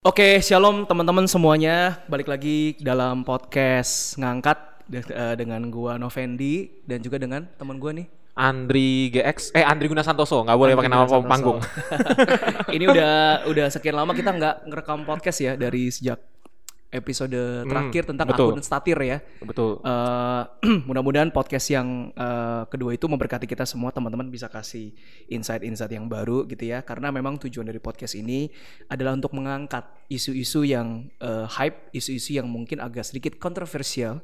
Oke, shalom teman-teman semuanya. Balik lagi dalam podcast ngangkat de- eh, dengan gua Novendi dan juga dengan teman gua nih. Andri GX eh Andri Guna Santoso nggak boleh Andri pakai nama Santoso. panggung Ini udah udah sekian lama kita nggak ngerekam podcast ya dari sejak episode terakhir tentang Hmm, betul. akun statir ya. betul Eh, mudah-mudahan podcast yang eh, kedua itu memberkati kita semua teman-teman bisa kasih insight-insight yang baru gitu ya karena memang tujuan dari podcast ini adalah untuk mengangkat isu-isu yang eh, hype isu-isu yang mungkin agak sedikit kontroversial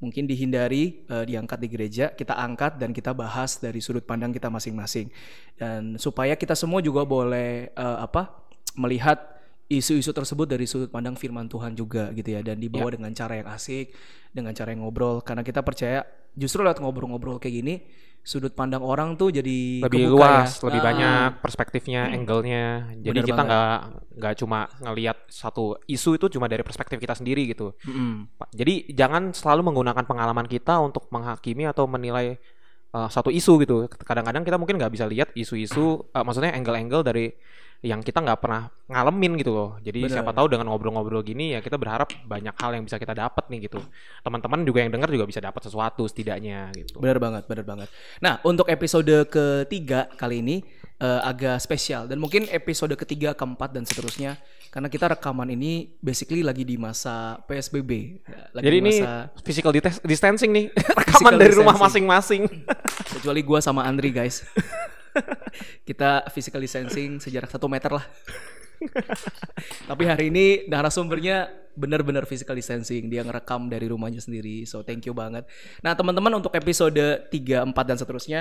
mungkin dihindari eh, diangkat di gereja kita angkat dan kita bahas dari sudut pandang kita masing-masing dan supaya kita semua juga boleh eh, apa melihat isu-isu tersebut dari sudut pandang firman Tuhan juga gitu ya dan dibawa dengan cara yang asik dengan cara yang ngobrol karena kita percaya justru lewat ngobrol-ngobrol kayak gini sudut pandang orang tuh jadi lebih kebuka luas ya. lebih Ah, banyak perspektifnya angle-nya jadi Bener kita nggak nggak cuma ngelihat satu isu itu cuma dari perspektif kita sendiri gitu. Pak. jadi jangan selalu menggunakan pengalaman kita untuk menghakimi atau menilai uh, satu isu gitu kadang-kadang kita mungkin nggak bisa lihat isu-isu uh, maksudnya angle-angle dari yang kita nggak pernah ngalamin gitu loh jadi Bener. siapa tahu dengan ngobrol-ngobrol gini ya kita berharap banyak hal yang bisa kita dapat nih gitu teman-teman juga yang dengar juga bisa dapat sesuatu setidaknya gitu Bener banget, bener banget. Nah, untuk episode ketiga kali ini eh, agak spesial dan mungkin episode ketiga, keempat dan seterusnya karena kita rekaman ini basically lagi di masa PSBB. Lagi Jadi di ini masa physical distancing nih, rekaman dari rumah distancing. masing-masing. kecuali gua sama Andri guys. kita physical distancing sejarak satu meter lah. Tapi hari ini narasumbernya benar-benar physical distancing. Dia ngerekam dari rumahnya sendiri. So thank you banget. Nah teman-teman untuk episode 3, 4 dan seterusnya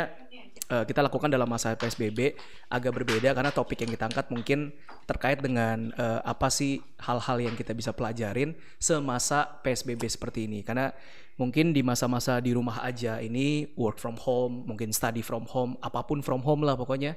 eh, kita lakukan dalam masa PSBB agak berbeda karena topik yang kita angkat mungkin terkait dengan eh, apa sih hal-hal yang kita bisa pelajarin semasa PSBB seperti ini. Karena mungkin di masa-masa di rumah aja ini work from home, mungkin study from home, apa pun from home lah pokoknya.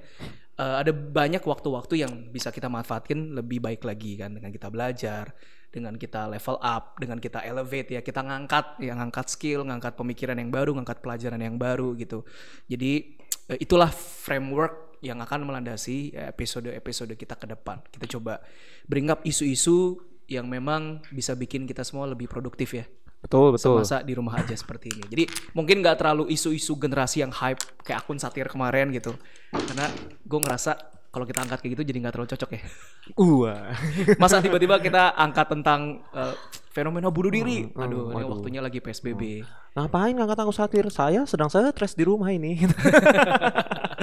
Eh, ada banyak waktu-waktu yang bisa kita manfaatkan lebih baik lagi kan dengan kita belajar, dengan kita level up, dengan kita elevate ya, kita ngangkat, ya ngangkat skill, ngangkat pemikiran yang baru, ngangkat pelajaran yang baru gitu. Jadi eh, itulah framework yang akan melandasi eh, episode-episode kita ke depan. Kita coba bring up isu-isu yang memang bisa bikin kita semua lebih produktif ya Betul, betul. semasa di rumah aja seperti ini. Jadi mungkin nggak terlalu isu-isu generasi yang hype kayak akun satir kemarin gitu. Karena gue ngerasa kalau kita angkat kayak gitu jadi nggak terlalu cocok ya. Wah. Masa tiba-tiba kita angkat tentang eh, fenomena bunuh diri. Aduh, ini waduh. waktunya lagi PSBB. Ngapain ngangkat aku satir? Saya sedang saya stres di rumah ini.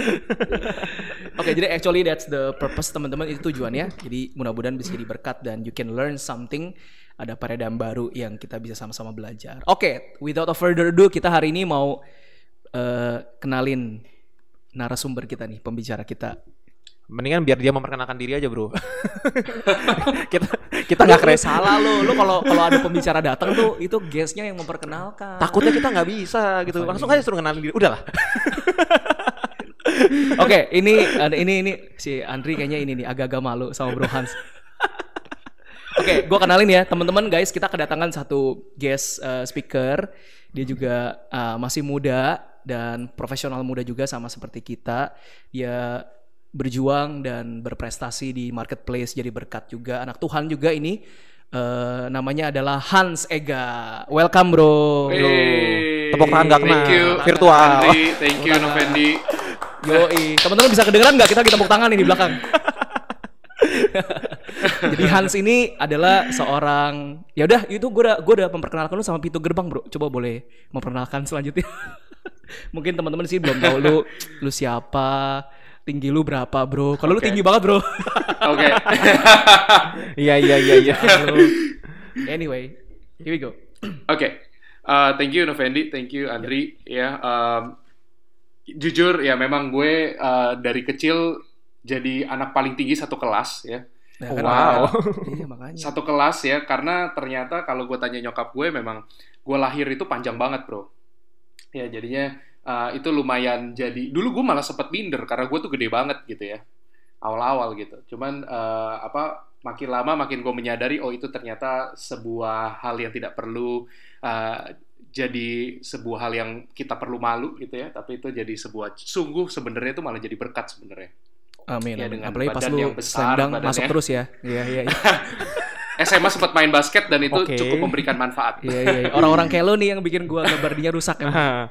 Oke, jadi actually that's the purpose teman-teman itu tujuannya. Jadi mudah-mudahan bisa jadi berkat dan you can learn something. Ada paradigm baru yang kita bisa sama-sama belajar. Oke, without a further ado, kita hari ini mau eh, kenalin narasumber kita nih, pembicara kita. Mendingan biar dia memperkenalkan diri aja, Bro. kita kita nggak keren. salah lo. Lu kalau kalau ada pembicara datang tuh itu guestnya yang memperkenalkan. Takutnya kita nggak bisa gitu. Langsung aja suruh kenalin diri. Udahlah. Oke, ini ada ini ini si Andri kayaknya ini nih agak-agak malu sama Bro Hans. Oke, gua kenalin ya teman-teman guys, kita kedatangan satu guest uh, speaker. Dia juga uh, masih muda dan profesional muda juga sama seperti kita. Dia berjuang dan berprestasi di marketplace jadi berkat juga anak Tuhan juga ini. Uh, namanya adalah Hans Ega. Welcome bro. Hey, Tepuk tangan nggak kena. Thank you, Virtual. Andri. Thank you, Novendi. Yoi, teman-teman bisa kedengeran nggak kita lagi tepuk tangan nih di belakang? Jadi Hans ini adalah seorang ya udah itu gue udah gue udah memperkenalkan lu sama pintu gerbang bro. Coba boleh memperkenalkan selanjutnya. Mungkin teman-teman sih belum tahu lu lu siapa, tinggi lu berapa bro. Kalau lu Oke. tinggi banget bro. Oke. Iya iya iya iya. Lu- anyway, here we go. Oke. Uh, thank you, Novendi. Thank you, Andri. Ya, um, jujur ya memang gue uh, dari kecil jadi anak paling tinggi satu kelas ya. Nah, kan Wow. makanya- Iya makanya. Satu kelas ya, karena ternyata kalau gue tanya nyokap gue memang gue lahir itu panjang banget, bro. Ya jadinya uh, itu lumayan jadi. Dulu gue malah sempet minder karena gue tuh gede banget gitu ya. Awal-awal gitu. Cuman uh, apa makin lama makin gue menyadari oh itu ternyata sebuah hal yang tidak perlu uh, jadi sebuah hal yang kita perlu malu gitu ya. Tapi itu jadi sebuah sungguh sebenarnya itu malah jadi berkat sebenarnya. Amin. Ya, dengan Apalagi pas lu yang besar masuk terus ya. Iya iya iya. SMA sempat main basket dan itu Oke. cukup memberikan manfaat. Iya iya. iya. Orang-orang kayak lo nih yang bikin gua gambar dia rusak ya.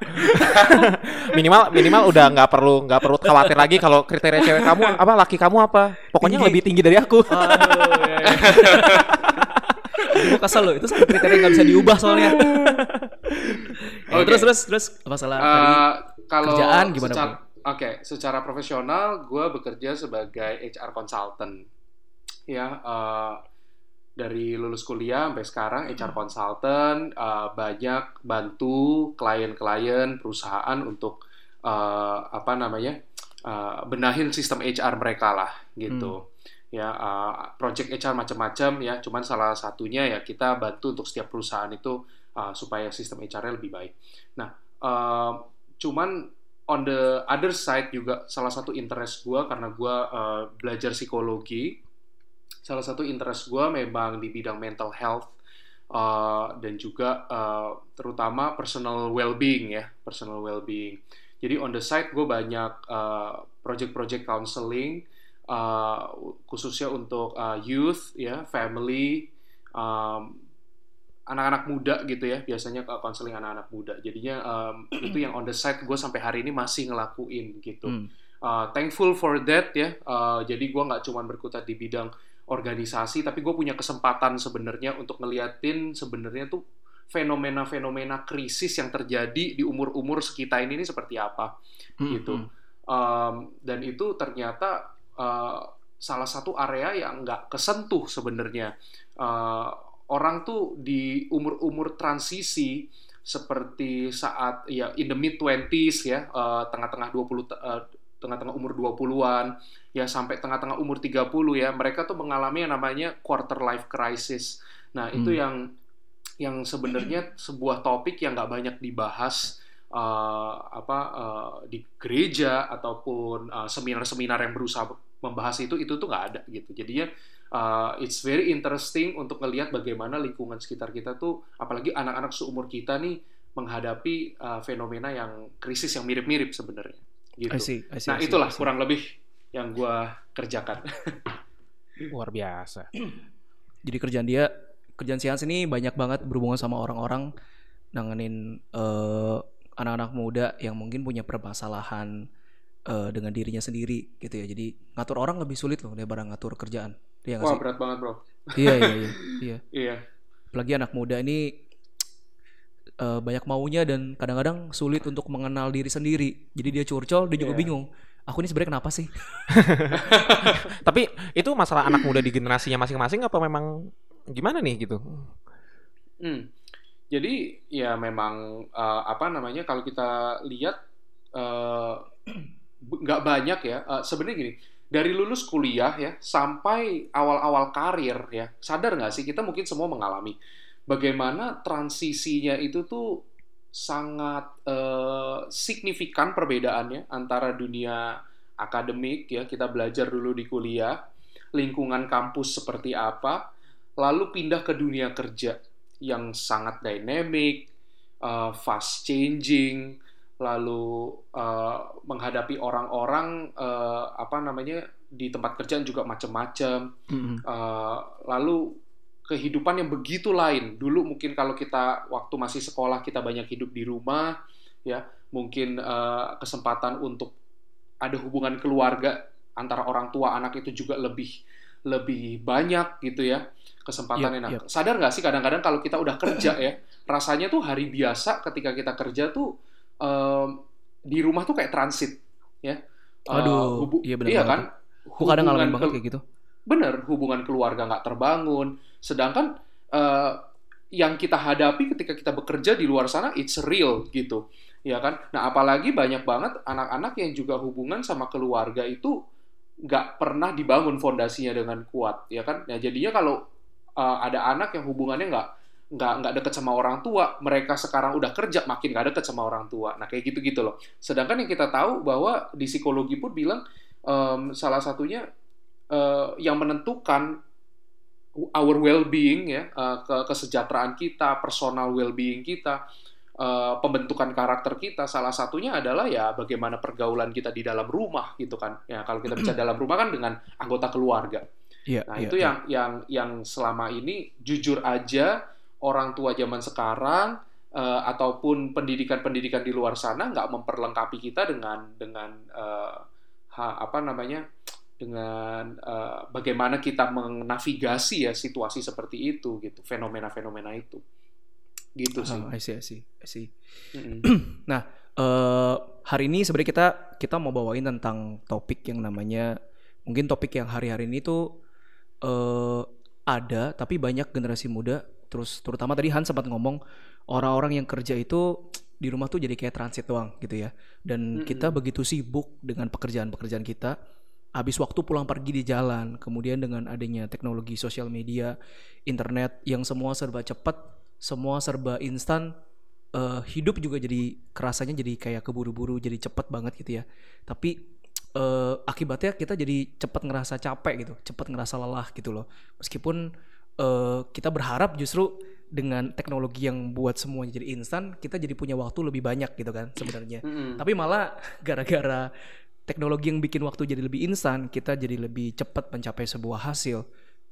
minimal minimal udah nggak perlu nggak perlu khawatir lagi kalau kriteria cewek kamu apa laki kamu apa pokoknya Tinggi. lebih tinggi dari aku Aduh, iya, iya. Gue kesel loh, itu satu kriteria yang gak bisa diubah soalnya. Ya, Oke. Terus terus terus masalah tadi. Eh, kalau kerjaan gimana, secara, Oke, secara profesional gue bekerja sebagai HR consultant. Ya, eh, dari lulus kuliah sampai sekarang HR consultant eh, banyak bantu klien-klien perusahaan untuk eh, apa namanya eh, benahin sistem HR mereka lah gitu. Ya, eh, project HR macam-macam ya. Cuman salah satunya ya kita bantu untuk setiap perusahaan itu eh, supaya sistem HR-nya lebih baik. Nah, eh, cuman on the other side juga salah satu interest gue karena gue uh, belajar psikologi salah satu interest gue memang di bidang mental health uh, dan juga uh, terutama personal well-being ya personal well-being. Jadi on the side gue banyak uh, project-project counseling uh, khususnya untuk uh, youth ya family um, anak-anak muda gitu ya. Biasanya ke konseling anak-anak muda. Jadinya um, itu yang on the side gue sampai hari ini masih ngelakuin gitu. Hmm. Uh, thankful for that ya. Uh, jadi gue nggak cuma berkutat di bidang organisasi tapi gue punya kesempatan sebenarnya untuk ngeliatin sebenarnya tuh fenomena-fenomena krisis yang terjadi di umur-umur sekitar ini, ini seperti apa Hmm, gitu. hmm. Um, dan itu ternyata uh, salah satu area yang nggak kesentuh sebenarnya. Uh, orang tuh di umur-umur transisi seperti saat ya in the mid 20s ya, uh, tengah-tengah 20 te- uh, tengah-tengah umur 20-an ya sampai tengah-tengah umur 30 ya, mereka tuh mengalami yang namanya quarter life crisis. Nah, itu Hmm. yang yang sebenarnya sebuah topik yang nggak banyak dibahas uh, apa uh, di gereja ataupun uh, seminar-seminar yang berusaha membahas itu itu tuh nggak ada gitu jadinya uh, it's very interesting untuk melihat bagaimana lingkungan sekitar kita tuh apalagi anak-anak seumur kita nih menghadapi uh, fenomena yang krisis yang mirip-mirip sebenarnya gitu I see, I see, nah I see, itulah I see. kurang lebih yang gua kerjakan luar biasa Jadi kerjaan dia, kerjaan Sians ini banyak banget berhubungan sama orang-orang nanganin eh, anak-anak muda yang mungkin punya permasalahan eh, dengan dirinya sendiri gitu ya. Jadi ngatur orang lebih sulit loh daripada ngatur kerjaan. Iya wah sih? berat banget bro Iya iya iya. iya. iya Apalagi anak muda ini eh, banyak maunya dan kadang-kadang sulit untuk mengenal diri sendiri. Jadi dia curcol, dia juga Iya. bingung. Aku ini sebenarnya kenapa sih? tapi itu masalah anak muda di generasinya masing-masing apa memang gimana nih gitu Hmm. Jadi ya memang eh, apa namanya kalau kita lihat eh, nggak banyak ya. Eh, Sebenarnya gini, dari lulus kuliah ya sampai awal-awal karir ya, sadar nggak sih kita mungkin semua mengalami bagaimana transisinya itu tuh sangat eh, signifikan perbedaannya antara dunia akademik ya kita belajar dulu di kuliah, lingkungan kampus seperti apa, lalu pindah ke dunia kerja yang sangat dynamic, uh, fast changing, lalu uh, menghadapi orang-orang uh, apa namanya di tempat kerjaan juga macam-macam, Mm-mm. Uh, lalu kehidupan yang begitu lain. Dulu mungkin kalau kita waktu masih sekolah kita banyak hidup di rumah, ya mungkin uh, kesempatan untuk ada hubungan keluarga antara orang tua anak itu juga lebih lebih banyak gitu ya kesempatannya. Yep, Nah, yep. sadar nggak sih kadang-kadang kalau kita udah kerja ya, rasanya tuh hari biasa ketika kita kerja tuh em, di rumah tuh kayak transit ya. Eh, Aduh, hubu- iya benar iya kan? Gue kadang ngalamin Hubungan banget kayak gitu. bener hubungan keluarga nggak terbangun sedangkan eh, yang kita hadapi ketika kita bekerja di luar sana it's real gitu. Ya kan? Nah apalagi banyak banget anak-anak yang juga hubungan sama keluarga itu nggak pernah dibangun fondasinya dengan kuat ya kan? Nah jadinya kalau eh, ada anak yang hubungannya nggak nggak nggak deket sama orang tua mereka sekarang udah kerja makin nggak deket sama orang tua. Nah kayak gitu gitu loh. Sedangkan yang kita tahu bahwa di psikologi pun bilang em, salah satunya eh, yang menentukan our well-being ya eh, ke kesejahteraan kita, personal well-being kita uh, pembentukan karakter kita salah satunya adalah ya bagaimana pergaulan kita di dalam rumah gitu kan ya kalau kita bicara dalam rumah kan dengan anggota keluarga Iya, nah iya, itu iya. yang yang yang selama ini jujur aja orang tua zaman sekarang eh, ataupun pendidikan-pendidikan di luar sana nggak memperlengkapi kita dengan dengan ha- apa namanya dengan eh, bagaimana kita menavigasi ya situasi seperti itu gitu fenomena-fenomena itu gitu sih Ah, I see, I see, I see. Mm-mm. Nah, eh, hari ini sebenarnya kita kita mau bawain tentang topik yang namanya mungkin topik yang hari-hari ini tuh eh, ada tapi banyak generasi muda terus terutama tadi Han sempat ngomong orang-orang yang kerja itu di rumah tuh jadi kayak transit doang gitu ya. Dan kita begitu sibuk dengan pekerjaan-pekerjaan kita habis waktu pulang pergi di jalan, kemudian dengan adanya teknologi sosial media, internet yang semua serba cepat, semua serba instan, eh, hidup juga jadi kerasanya jadi kayak keburu-buru, jadi cepet banget gitu ya. Tapi eh, akibatnya kita jadi cepat ngerasa capek gitu, cepat ngerasa lelah gitu loh. Meskipun eh, kita berharap justru dengan teknologi yang buat semuanya jadi instan, kita jadi punya waktu lebih banyak gitu kan sebenarnya. Mm-mm. Tapi malah gara-gara teknologi yang bikin waktu jadi lebih instan, kita jadi lebih cepat mencapai sebuah hasil.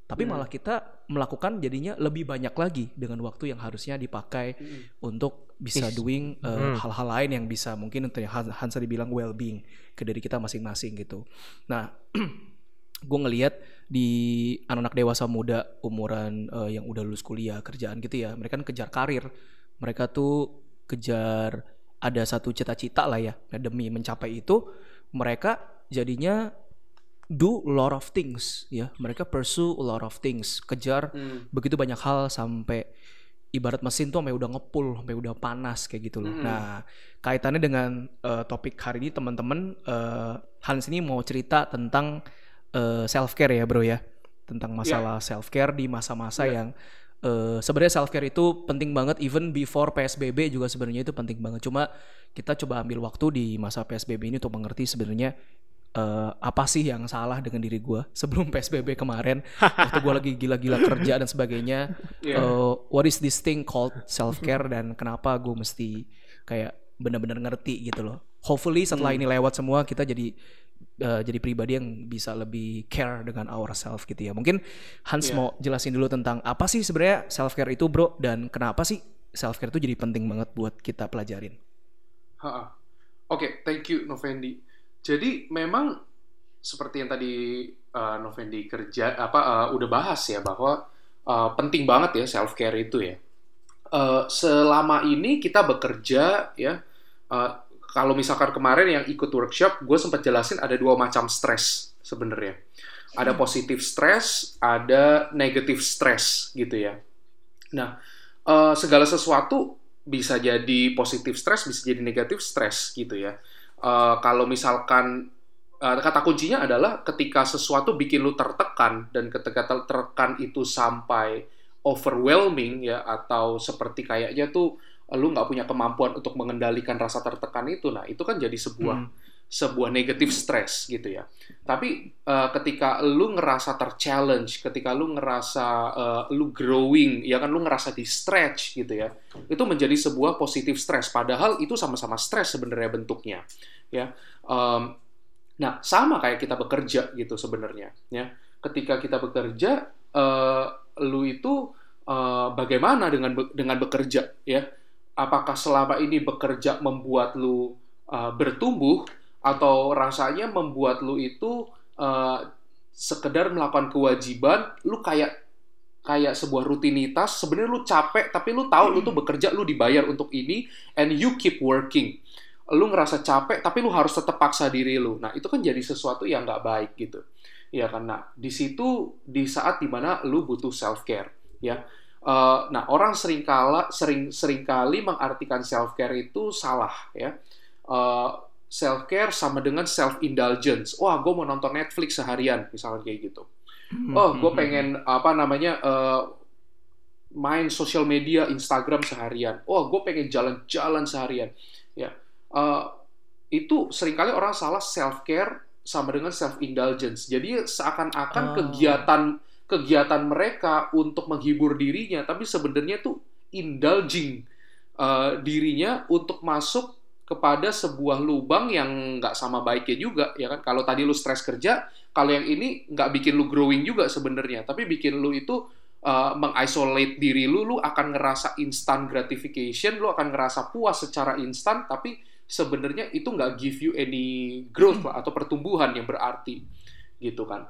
Tapi Hmm. malah kita melakukan jadinya lebih banyak lagi dengan waktu yang harusnya dipakai Mm-mm. untuk bisa Is- doing uh, Hmm. hal-hal lain yang bisa mungkin untuk yang Han- Hansa dibilang well-being ke diri kita masing-masing gitu. Nah, gue ngelihat di anak-anak dewasa muda umuran uh, yang udah lulus kuliah kerjaan gitu ya, mereka kan kejar karir, mereka tuh kejar ada satu cita-cita lah ya. Nah, demi mencapai itu mereka jadinya do a lot of things ya. Mereka pursue a lot of things, kejar Mm. begitu banyak hal sampai ibarat mesin tuh sampai udah ngepul, sampai udah panas kayak gitu loh. Mm-mm. Nah, kaitannya dengan eh, topik hari ini teman-teman eh, Hans ini mau cerita tentang self care ya, Bro ya. Tentang masalah self care di masa-masa Iya. yang eh, sebenarnya self care itu penting banget even before PSBB juga sebenarnya itu penting banget. Cuma kita coba ambil waktu di masa PSBB ini untuk mengerti sebenarnya eh, apa sih yang salah dengan diri gue sebelum PSBB kemarin waktu gue lagi gila-gila kerja dan sebagainya Iya. eh, what is this thing called self care dan kenapa gue mesti kayak benar-benar ngerti gitu loh hopefully setelah Hmm. ini lewat semua kita jadi eh, jadi pribadi yang bisa lebih care dengan ourselves gitu ya mungkin Hans Iya. mau jelasin dulu tentang apa sih sebenarnya self care itu bro dan kenapa sih self care itu jadi penting banget buat kita pelajarin. Oke, thank you Novendi. Jadi memang seperti yang tadi uh, Novendi kerja apa uh, udah bahas ya bahwa uh, penting banget ya self care itu ya. Uh, selama ini kita bekerja ya. uh, kalau misalkan kemarin yang ikut workshop, gue sempat jelasin ada dua macam stres sebenarnya. Ada positif stres, ada negatif stres gitu ya. Nah, eh, segala sesuatu bisa jadi positif stres, bisa jadi negatif stres gitu ya. Eh, kalau misalkan eh, kata kuncinya adalah ketika sesuatu bikin lu tertekan dan ketika tertekan itu sampai overwhelming ya atau seperti kayaknya tuh lu nggak punya kemampuan untuk mengendalikan rasa tertekan itu, nah itu kan jadi sebuah Hmm. sebuah negatif stres gitu ya. Tapi eh, ketika lu ngerasa ter-challenge, ketika lu ngerasa eh, lu growing, ya kan lu ngerasa di stretch gitu ya. Itu menjadi sebuah positif stres padahal itu sama-sama stres sebenarnya bentuknya, ya. Em, nah, sama kayak kita bekerja gitu sebenarnya, ya. Ketika kita bekerja eh, lu itu eh, bagaimana dengan be- dengan bekerja ya? Apakah selama ini bekerja membuat lu eh, bertumbuh atau rasanya membuat lu itu eh, sekedar melakukan kewajiban, lu kayak kayak sebuah rutinitas, sebenarnya lu capek tapi lu tahu lu tuh bekerja, lu dibayar untuk ini and you keep working. Lu ngerasa capek tapi lu harus tetap paksa diri lu. Nah, itu kan jadi sesuatu yang nggak baik gitu. Ya karena di situ di saat di mana lu butuh self care ya. Eh, nah, orang seringkala sering sering kali mengartikan self care itu salah ya. Eh, self care sama dengan self indulgence. Wah, gue mau nonton Netflix seharian, misalnya kayak gitu. Oh, gue Hmm, pengen apa namanya eh, main sosial media Instagram seharian. Oh, gue pengen jalan-jalan seharian. Ya, Eh, itu sering kali orang salah self care sama dengan self indulgence. Jadi seakan-akan Oh. kegiatan kegiatan mereka untuk menghibur dirinya, tapi sebenarnya tuh indulging eh, dirinya untuk masuk kepada sebuah lubang yang nggak sama baiknya juga ya kan? Kalau tadi lu stres kerja kalau yang ini nggak bikin lu growing juga sebenarnya tapi bikin lu itu uh, mengisolate diri lu lu akan ngerasa instant gratification lu akan ngerasa puas secara instan tapi sebenarnya itu nggak give you any growth lah, atau pertumbuhan yang berarti gitu kan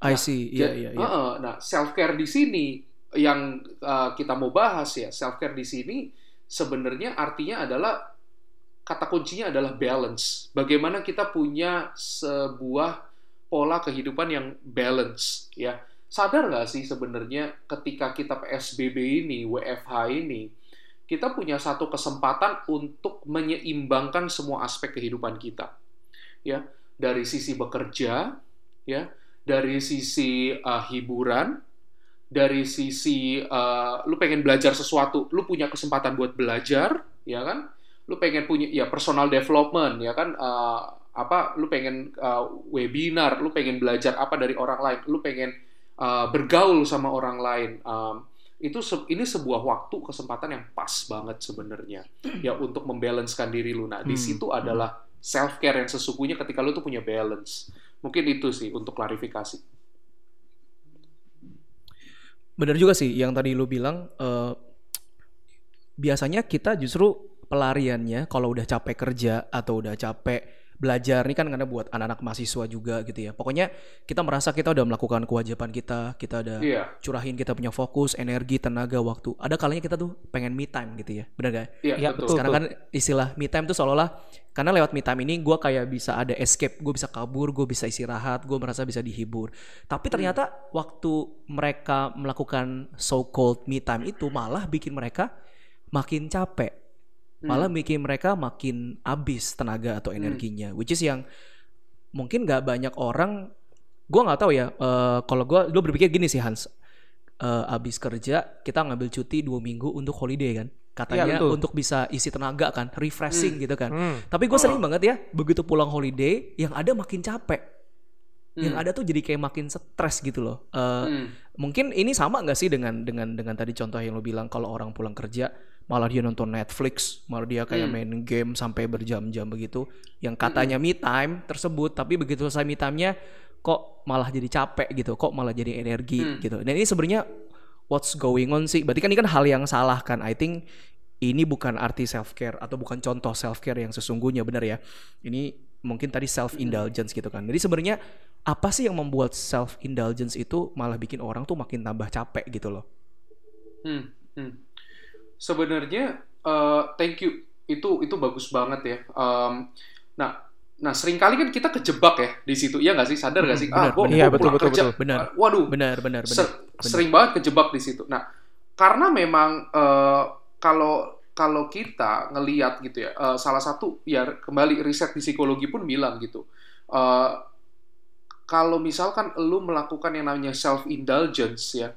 I Nah, see. Iya, Ja- iya, iya. Heeh, Nah, self care di sini yang uh, kita mau bahas ya, self care di sini sebenarnya artinya adalah kata kuncinya adalah balance. Bagaimana kita punya sebuah pola kehidupan yang balance ya. Sadar nggak sih sebenarnya ketika kita PSBB ini, WFH ini, kita punya satu kesempatan untuk menyeimbangkan semua aspek kehidupan kita. Ya, dari sisi bekerja, ya, dari sisi uh, hiburan, dari sisi uh, lu pengen belajar sesuatu, lu punya kesempatan buat belajar, ya kan? Lu pengen punya ya personal development, ya kan? Uh, apa? Lu pengen uh, webinar, lu pengen belajar apa dari orang lain, lu pengen uh, bergaul sama orang lain. Um, itu se- ini sebuah waktu kesempatan yang pas banget sebenarnya ya untuk membalancekan diri lu. Nah, di Hmm, situ hmm. adalah self care yang sesungguhnya ketika lu tuh punya balance. Mungkin itu sih untuk klarifikasi. Bener juga sih yang tadi lu bilang eh, biasanya kita justru pelariannya kalau udah capek kerja atau udah capek belajar ini kan karena buat anak-anak mahasiswa juga gitu ya. Pokoknya kita merasa kita udah melakukan kewajiban kita, kita udah Iya, curahin kita punya fokus, energi, tenaga, waktu. Ada kalanya kita tuh pengen me time gitu ya. Bener gak? iya Iya, betul. betul. Sekarang kan istilah me time tuh seolah-olah karena lewat me time ini gue kayak bisa ada escape, gue bisa kabur, gue bisa istirahat, gue merasa bisa dihibur. Tapi ternyata waktu mereka melakukan so called me time itu malah bikin mereka makin capek, malah bikin mereka makin habis tenaga atau energinya, which is yang mungkin nggak banyak orang, gue nggak tahu ya. eh, kalau gue, lu berpikir gini sih Hans, eh, abis kerja kita ngambil cuti dua minggu untuk holiday kan katanya betul. untuk bisa isi tenaga kan refreshing gitu kan Hmm. tapi gue Oh. sering banget ya begitu pulang holiday yang ada makin capek yang Hmm. ada tuh jadi kayak makin stres gitu loh Eh, Hmm. mungkin ini sama nggak sih dengan dengan dengan tadi contoh yang lo bilang kalau orang pulang kerja malah dia nonton Netflix malah dia kayak Hmm. main game sampai berjam-jam begitu. Yang katanya me time tersebut tapi begitu selesai me time-nya kok malah jadi capek gitu kok malah jadi energi Hmm. gitu. Dan ini sebenarnya what's going on sih. Berarti kan ini kan hal yang salah kan. I think ini bukan arti self care atau bukan contoh self care yang sesungguhnya benar ya? Ini mungkin tadi self indulgence gitu kan. Jadi sebenarnya apa sih yang membuat self indulgence itu malah bikin orang tuh makin tambah capek gitu loh? Hmm, hmm. Sebenarnya, eh, thank you. Itu itu bagus banget ya. Em, nah, nah sering kali kan kita kejebak ya di situ. Iya nggak sih? Sadar nggak Hmm, sih? benar, ah, gua Iya, betul, betul, kerja. betul. Benar. Ah, Waduh, benar benar benar ser- sering banget kejebak di situ. Nah, karena memang eh, kalau kalau kita ngeliat gitu ya, eh, salah satu ya kembali riset di psikologi pun bilang gitu. eh, kalau misalkan lu melakukan yang namanya self indulgence ya,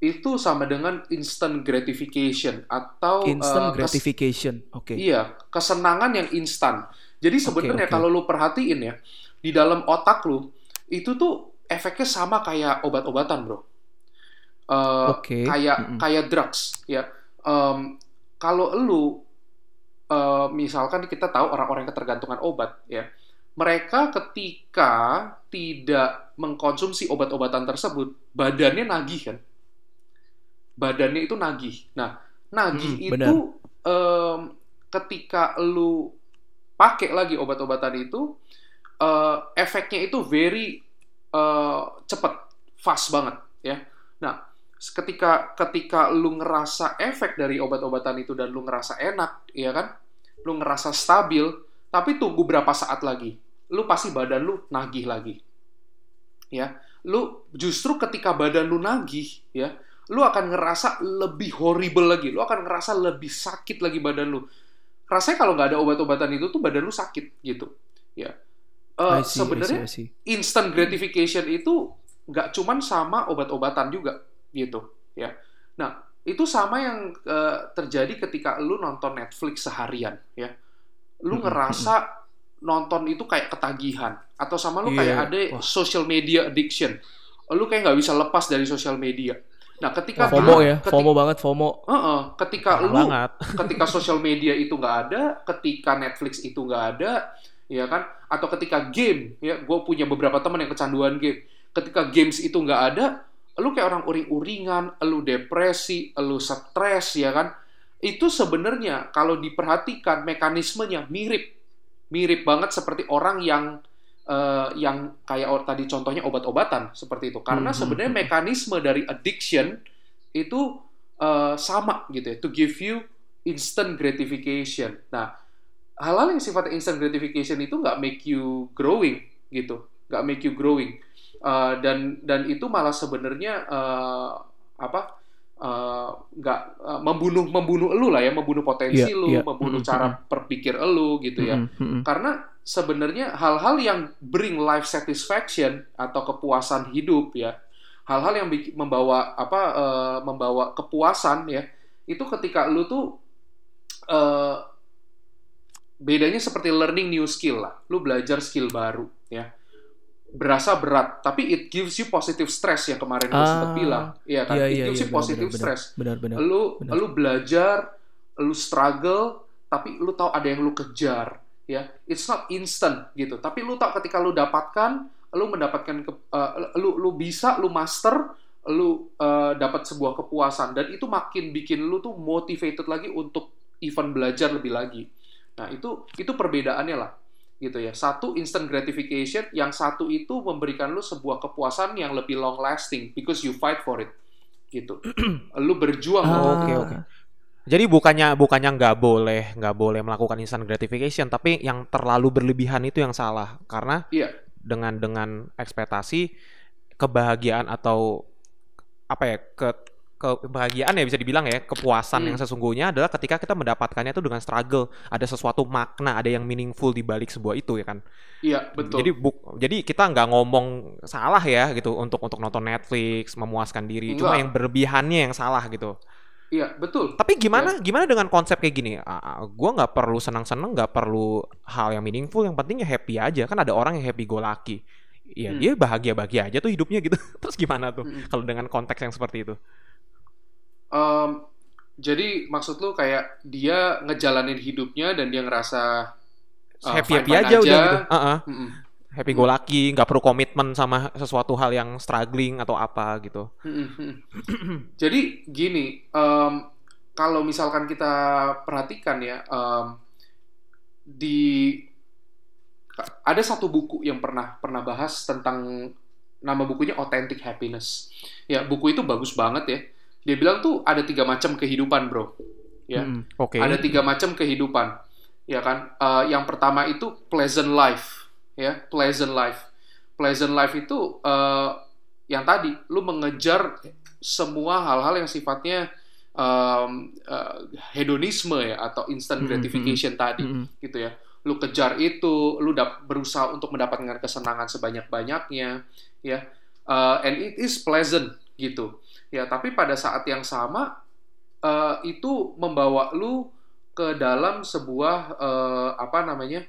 itu sama dengan instant gratification atau instant kes- gratification oke Iya, kesenangan yang instan. Jadi sebenarnya oke. kalau lu perhatiin ya, di dalam otak lu itu tuh efeknya sama kayak obat-obatan, bro. Eh, Oke. Kayak Mm-mm. kayak drugs, ya. Em, kalau lu eh, misalkan kita tahu orang-orang yang ketergantungan obat, ya, mereka ketika tidak mengkonsumsi obat-obatan tersebut, badannya nagih kan. Badannya itu nagih. Nah, nagih Mm, itu em, ketika lu pakai lagi obat-obatan itu eh, efeknya itu very eh, cepet, fast banget ya. Nah, ketika ketika lu ngerasa efek dari obat-obatan itu dan lu ngerasa enak, ya kan? Lu ngerasa stabil, tapi tunggu berapa saat lagi, lu pasti badan lu nagih lagi. Ya, lu justru ketika badan lu nagih, ya, lu akan ngerasa lebih horrible lagi, lu akan ngerasa lebih sakit lagi badan lu. Rasanya kalau nggak ada obat-obatan itu tuh badan lu sakit gitu, ya. I sebenarnya instant gratification itu nggak cuman sama obat-obatan juga gitu ya. Nah itu sama yang eh, terjadi ketika lu nonton Netflix seharian ya. Lu ngerasa nonton itu kayak ketagihan atau sama lu Iya, kayak ada wah. social media addiction. Lu kayak nggak bisa lepas dari social media. Nah, ketika FOMO dia- ya, ketika- FOMO banget, FOMO. Heeh, ketika Parah lu banget. ketika sosial media itu nggak ada, ketika Netflix itu nggak ada, ya kan? Atau ketika game, ya, gue punya beberapa teman yang kecanduan game. Ketika games itu nggak ada, lu kayak orang uring-uringan, lu depresi, lu stres, ya kan? Itu sebenarnya kalau diperhatikan mekanismenya mirip, mirip banget seperti orang yang eh, yang kayak tadi contohnya obat-obatan seperti itu. Karena Hmm, sebenarnya hmm, mekanisme dari addiction itu eh, sama gitu ya, to give you instant gratification. Nah, hal-hal yang sifatnya instant gratification itu nggak make you growing gitu, nggak make you growing. Eh, dan dan itu malah sebenarnya eh, apa? nggak eh, membunuh membunuh elu lah ya, membunuh potensi Iya, lu, iya. membunuh Mm, cara mm, berpikir elu gitu ya. Mm, mm, mm. Karena sebenarnya hal-hal yang bring life satisfaction atau kepuasan hidup ya, hal-hal yang membawa apa eh, membawa kepuasan ya, itu ketika lu tuh eh, bedanya seperti learning new skill lah. Lu belajar skill baru ya. Berasa berat, tapi it gives you positive stress yang kemarin gue sempat Ah, bilang, iya kan? Iya, it iya, gives iya, you benar, positive benar, stress Benar, benar. lu benar. lu belajar lu struggle tapi lu tahu ada yang lu kejar ya it's not instant gitu. Tapi lu tahu ketika lu dapatkan lu mendapatkan ke, eh, lu lu bisa lu master lu eh, dapat sebuah kepuasan. Dan itu makin bikin lu tuh motivated lagi untuk even belajar lebih lagi. Nah itu itu perbedaannya lah gitu ya. Satu instant gratification. Yang satu itu memberikan lu sebuah kepuasan yang lebih long lasting because you fight for it gitu. Lu berjuang Ah, Oke itu. oke. Jadi bukannya bukannya nggak boleh nggak boleh melakukan instant gratification, tapi yang terlalu berlebihan itu yang salah karena Iya. dengan dengan ekspektasi kebahagiaan atau apa ya ke kebahagiaan ya bisa dibilang ya kepuasan Hmm. yang sesungguhnya adalah ketika kita mendapatkannya itu dengan struggle ada sesuatu makna ada yang meaningful di balik sebuah itu ya kan Iya, betul. jadi bu jadi kita nggak ngomong salah ya gitu untuk untuk nonton Netflix memuaskan diri cuma Enggak. yang berlebihannya yang salah gitu Iya, betul. tapi gimana gimana dengan konsep kayak gini? Ah, gua nggak perlu senang-senang, nggak perlu hal yang meaningful, yang penting ya happy aja. Kan ada orang yang happy go lucky. Ya Hmm. dia bahagia-bahagia aja tuh hidupnya gitu. Terus gimana tuh Mm-mm. kalau dengan konteks yang seperti itu? Em, jadi maksud lu kayak dia ngejalanin hidupnya dan dia ngerasa uh, happy happy fine-fine aja, udah gitu. Ah, ah. Mm-mm. Happy go lucky, nggak perlu komitmen sama sesuatu hal yang struggling atau apa gitu. Mm-mm. Jadi gini, em, kalau misalkan kita perhatikan ya, em, di ada satu buku yang pernah pernah bahas tentang nama bukunya Authentic Happiness. Ya buku itu bagus banget ya. Dia bilang tuh ada tiga macam kehidupan bro. Ya. Mm, Oke. Ada tiga macam kehidupan, ya kan? Eh, yang pertama itu pleasant life, ya, pleasant life. Pleasant life itu eh, yang tadi, lu mengejar semua hal-hal yang sifatnya em, eh, hedonisme ya atau instant Mm, mm, gratification tadi, mm, mm. gitu ya. Lu kejar itu, lu berusaha untuk mendapatkan kesenangan sebanyak-banyaknya, ya. Eh, and it is pleasant gitu, ya. Tapi pada saat yang sama eh, itu membawa lu ke dalam sebuah eh, apa namanya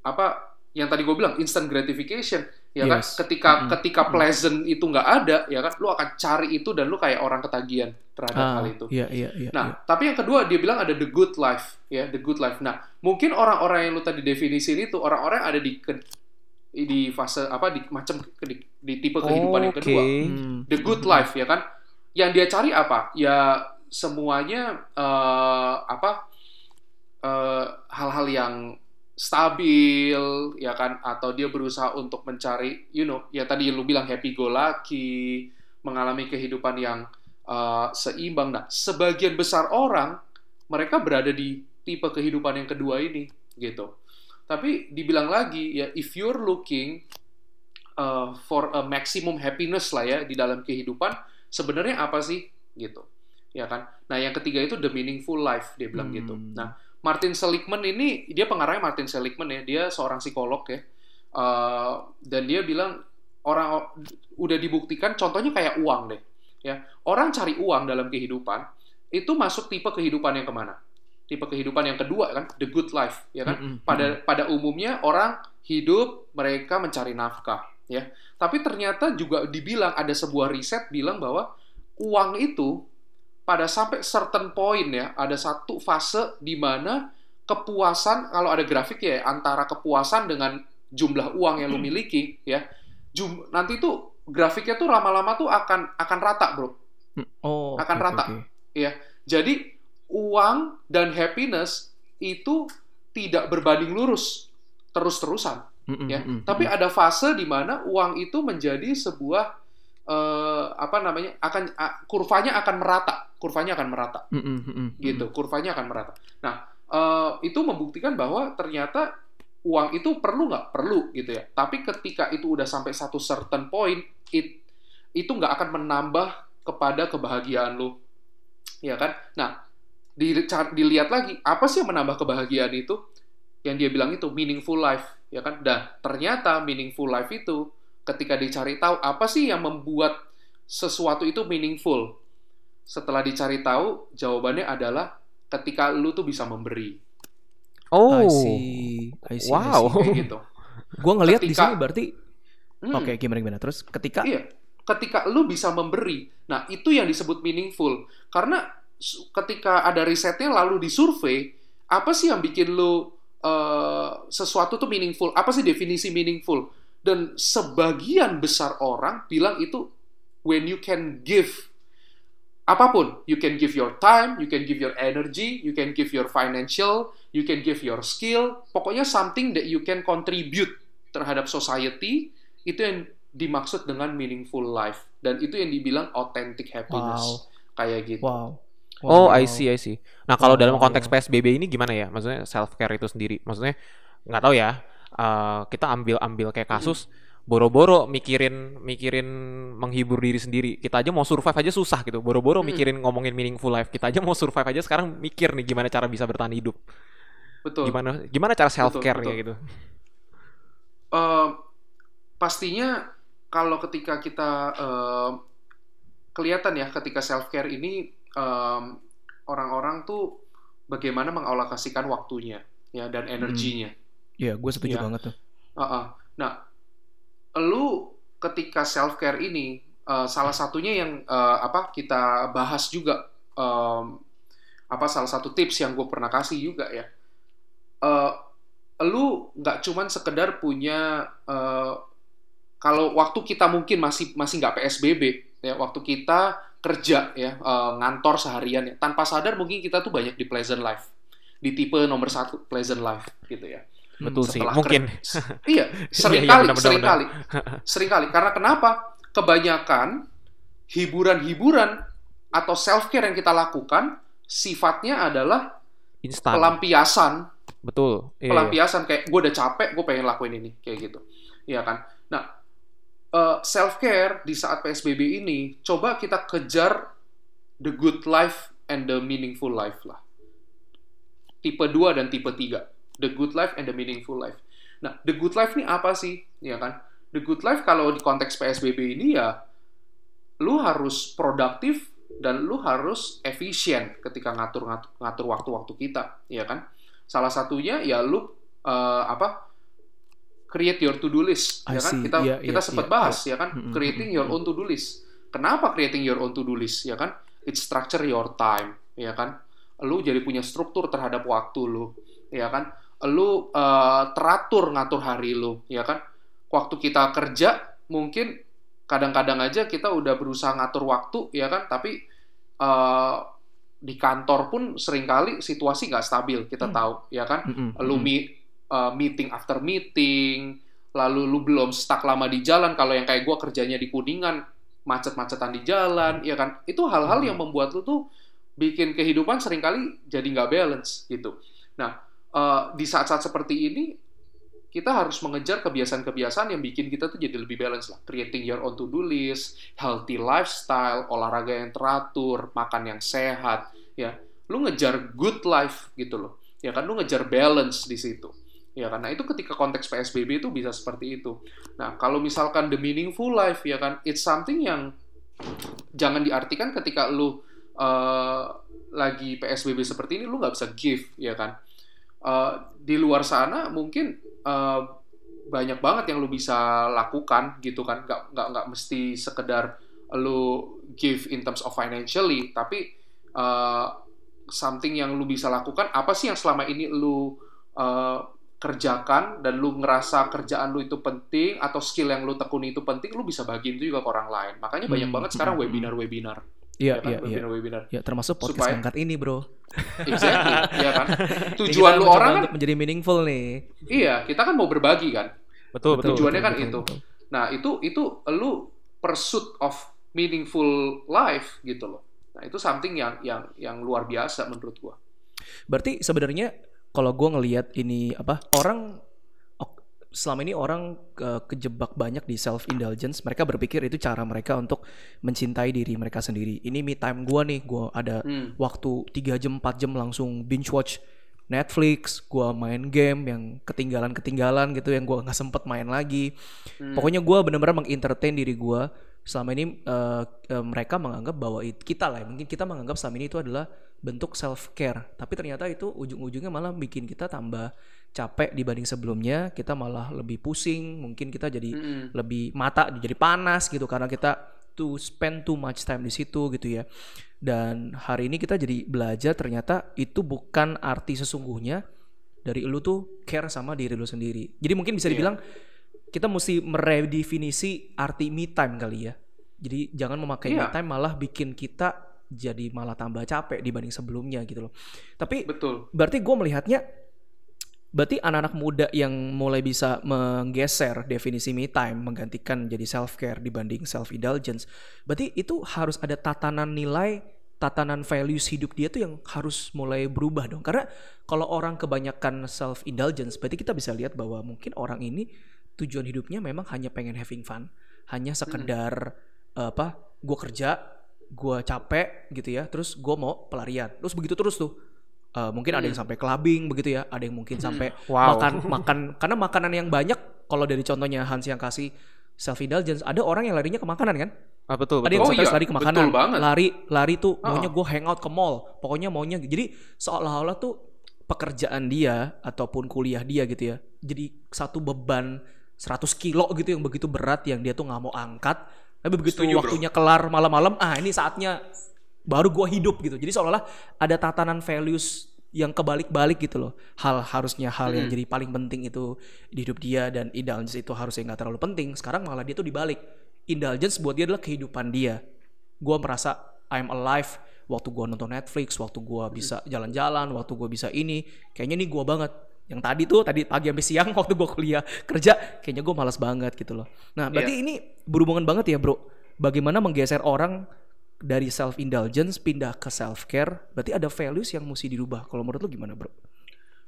apa yang tadi gue bilang instant gratification ya kan Yes. ketika Mm-mm. ketika pleasant itu nggak ada ya kan lu akan cari itu dan lu kayak orang ketagihan terhadap Ah, hal itu Iya, iya, iya. Nah, iya. tapi yang kedua dia bilang ada the good life, ya, the good life. Nah, mungkin orang-orang yang lu tadi definisi itu orang-orang yang ada di ke- di fase apa di macam ke- di, di tipe kehidupan yang kedua, Hmm. the good life ya kan. Yang dia cari apa? Ya semuanya eh, apa eh, hal-hal yang stabil ya kan? Atau dia berusaha untuk mencari you know ya tadi lu bilang happy go lucky mengalami kehidupan yang uh, seimbang. Nah sebagian besar orang mereka berada di tipe kehidupan yang kedua ini gitu. Tapi dibilang lagi ya if you're looking uh, for a maximum happiness lah ya di dalam kehidupan sebenarnya apa sih? Gitu. Ya kan? Nah yang ketiga itu the meaningful life dia bilang gitu. Hmm. nah Martin Seligman ini dia pengarangnya Martin Seligman ya dia seorang psikolog ya. Uh, dan dia bilang orang udah dibuktikan contohnya kayak uang deh ya. Orang cari uang dalam kehidupan itu masuk tipe kehidupan yang ke mana? Tipe kehidupan yang kedua kan the good life ya kan? Pada pada umumnya orang hidup mereka mencari nafkah ya. Tapi ternyata juga dibilang ada sebuah riset bilang bahwa uang itu pada sampai certain point ya, ada satu fase di mana kepuasan kalau ada grafik ya antara kepuasan dengan jumlah uang yang lu miliki ya. Jum, nanti tuh grafiknya tuh lama-lama tuh akan akan rata, Bro. Oh, Akan oke, rata. oke. Ya. Jadi uang dan happiness itu tidak berbanding lurus terus-terusan Mm-mm, ya. mm-mm, Tapi mm-mm. ada fase di mana uang itu menjadi sebuah eh, apa namanya? akan a- kurvanya akan merata, kurvanya akan merata Mm-mm, mm-mm, gitu, kurvanya akan merata. Nah, eh, itu membuktikan bahwa ternyata uang itu perlu nggak perlu gitu ya. Tapi ketika itu udah sampai satu certain point, it, itu nggak akan menambah kepada kebahagiaan lu, ya kan? Nah, di- dilihat lagi apa sih yang menambah kebahagiaan itu? Yang dia bilang itu meaningful life, ya kan? Dan ternyata meaningful life itu ketika dicari tahu apa sih yang membuat sesuatu itu meaningful. Setelah dicari tahu, jawabannya adalah ketika lu tuh bisa memberi. Oh. I see, I see, I Wow. see. Kayak gitu. Gua ngelihat di sini berarti Hmm, oke gimana gimana terus ketika Iya. Ketika lu bisa memberi, nah itu yang disebut meaningful. Karena ketika ada risetnya lalu disurvei, apa sih yang bikin lu eh, sesuatu tuh meaningful? Apa sih definisi meaningful? Dan sebagian besar orang bilang itu when you can give apa pun, you can give your time, you can give your energy, you can give your financial, you can give your skill, pokoknya something that you can contribute terhadap society itu yang dimaksud dengan meaningful life dan itu yang dibilang authentic happiness kayak gitu. wow. Oh, Wow. I see, I see. Nah, kalau dalam Wow. konteks PSBB ini gimana ya? Maksudnya self care itu sendiri. Maksudnya nggak tahu ya. Eh, kita ambil-ambil kayak kasus boro-boro mikirin mikirin menghibur diri sendiri. Kita aja mau survive aja susah gitu. Boro-boro Hmm. mikirin ngomongin meaningful life. Kita aja mau survive aja sekarang mikir nih gimana cara bisa bertahan hidup. Betul. Gimana gimana cara self care betul. kayak gitu. Eh, pastinya kalau ketika kita eh, kelihatan ya ketika self care ini em, orang-orang tuh bagaimana mengalokasikan waktunya ya dan energinya. Iya, gue setuju Iya. banget tuh. Heeh. Nah, lu ketika self care ini eh, salah satunya yang eh, apa kita bahas juga em, apa salah satu tips yang gue pernah kasih juga ya. Eh, lu nggak cuman sekedar punya eh, kalau waktu kita mungkin masih masih nggak PSBB ya waktu kita kerja ya eh, ngantor seharian ya tanpa sadar mungkin kita tuh banyak di pleasant life di tipe nomor satu pleasant life gitu ya Betul sih. Mungkin. iya, sering iya, kali, benar, benar, sering kali, sering kali. Karena kenapa? Kebanyakan hiburan-hiburan atau self care yang kita lakukan sifatnya adalah Instan. pelampiasan, Betul. Iya, iya. pelampiasan kayak gue udah capek, gue pengen lakuin ini, kayak gitu, Iya kan? Nah, self care di saat PSBB ini, coba kita kejar the good life and the meaningful life lah. Tipe 2 dan tipe 3. The good life and the meaningful life. Nah, the good life ini apa sih? Ya kan? The good life kalau di konteks PSBB ini ya lu harus produktif dan lu harus efisien ketika ngatur ngatur, ngatur waktu-waktu kita, ya kan? Salah satunya ya lu eh, apa? create your to-do list, I ya kan? see. Kita Iya, kita iya, sempat iya, bahas, ya kan? Creating your own to-do list. Kenapa creating your own to-do list, ya kan? It structure your time, ya kan? Lu jadi punya struktur terhadap waktu lu, ya kan? Lu eh, teratur ngatur hari lu, ya kan? Waktu kita kerja mungkin kadang-kadang aja kita udah berusaha ngatur waktu, ya kan? Tapi eh, di kantor pun sering kali situasi nggak stabil, kita Hmm. tahu, ya kan? Mm-mm, lu mm-mm. mi- uh, meeting after meeting, lalu lu belum stuck lama di jalan. Kalau yang kayak gue kerjanya di Kuningan, macet-macetan di jalan, ya kan? Itu hal-hal yang membuat lu tuh bikin kehidupan sering kali jadi nggak balance gitu. Nah, uh, di saat-saat seperti ini, kita harus mengejar kebiasaan-kebiasaan yang bikin kita tuh jadi lebih balance lah. Creating your own to-do list, healthy lifestyle, olahraga yang teratur, makan yang sehat, ya. Lu ngejar good life gitu loh. Ya kan, lu ngejar balance di situ. Ya karena itu ketika konteks PSBB itu bisa seperti itu. Nah, kalau misalkan the meaningful life ya kan, it's something yang jangan diartikan ketika lu eh, lagi PSBB seperti ini lu nggak bisa give ya kan. Eh, di luar sana mungkin eh, banyak banget yang lu bisa lakukan gitu kan. Nggak nggak nggak mesti sekedar lu give in terms of financially tapi uh, something yang lu bisa lakukan. Apa sih yang selama ini lu uh, kerjakan dan lu ngerasa kerjaan lu itu penting atau skill yang lu tekuni itu penting lu bisa bagiin itu juga ke orang lain. Makanya banyak Hmm, banget sekarang hmm, hmm. Iya, ya kan? iya, iya. webinar-webinar Ya, termasuk podcast Supaya- angkat ini, Bro. exactly ya kan tujuan lu orang kan menjadi meaningful nih. iya kita kan mau berbagi kan Betul, betul. Tujuannya kan betul, itu. betul. Nah, itu itu lu pursuit of meaningful life gitu loh. Nah, itu something yang yang yang luar biasa menurut gua. Berarti sebenarnya kalau gue ngelihat ini apa orang selama ini orang eh, kejebak banyak di self indulgence. Mereka berpikir itu cara mereka untuk mencintai diri mereka sendiri. Ini me time gue nih. Gue ada Hmm. waktu 3 jam 4 jam langsung binge watch Netflix, gua main game yang ketinggalan-ketinggalan gitu yang gua nggak sempet main lagi. Hmm. Pokoknya gua benar-benar mengentertain diri gua. Selama ini eh, eh, mereka menganggap bahwa it- kita lah, mungkin kita menganggap selama ini itu adalah bentuk self care. Tapi ternyata itu ujung-ujungnya malah bikin kita tambah capek dibanding sebelumnya. Kita malah lebih pusing, mungkin kita jadi Mm-mm. lebih mata jadi panas gitu karena kita to spend too much time di situ gitu ya. Dan hari ini kita jadi belajar ternyata itu bukan arti sesungguhnya dari lu tuh care sama diri lu sendiri. Jadi mungkin bisa Iya. dibilang kita mesti meredefinisi arti me time kali ya. Jadi jangan memakai me Iya. time malah bikin kita jadi malah tambah capek dibanding sebelumnya gitu loh. Tapi Betul. berarti gue melihatnya berarti anak-anak muda yang mulai bisa menggeser definisi me time menggantikan jadi self care dibanding self indulgence berarti itu harus ada tatanan nilai tatanan values hidup dia tuh yang harus mulai berubah dong. Karena kalau orang kebanyakan self indulgence berarti kita bisa lihat bahwa mungkin orang ini tujuan hidupnya memang hanya pengen having fun hanya sekedar eh, apa gue kerja gue capek gitu ya terus gue mau pelarian terus begitu terus tuh Eh, mungkin ada yang sampai clubbing begitu ya ada yang mungkin sampai Wow. makan makan karena makanan yang banyak kalau dari contohnya Hans yang kasih self indulgence ada orang yang larinya ke makanan kan Ah, betul, ada yang Oh betul. iya, lari ke makanan betul banget. lari lari tuh Oh. maunya gue hangout ke mall pokoknya maunya jadi seolah-olah tuh pekerjaan dia ataupun kuliah dia gitu ya jadi satu beban 100 kilo gitu yang begitu berat yang dia tuh nggak mau angkat tapi begitu Setuju, bro. waktunya kelar malam-malam ah ini saatnya baru gua hidup gitu. Jadi seolah-olah ada tatanan values yang kebalik-balik gitu loh. Hal harusnya hal yang Hmm. jadi paling penting itu di hidup dia dan indulgence itu harusnya nggak terlalu penting. Sekarang malah dia tuh dibalik. Indulgence buat dia adalah kehidupan dia. Gua merasa I'm alive. Waktu gua nonton Netflix waktu gua bisa jalan-jalan waktu gua bisa ini kayaknya nih gua banget. Yang tadi tuh tadi pagi sampai siang waktu gua kuliah kerja kayaknya gua malas banget gitu loh. Nah berarti ini berhubungan banget ya bro. Bagaimana menggeser orang dari self indulgence pindah ke self care berarti ada values yang mesti dirubah kalau menurut lu gimana bro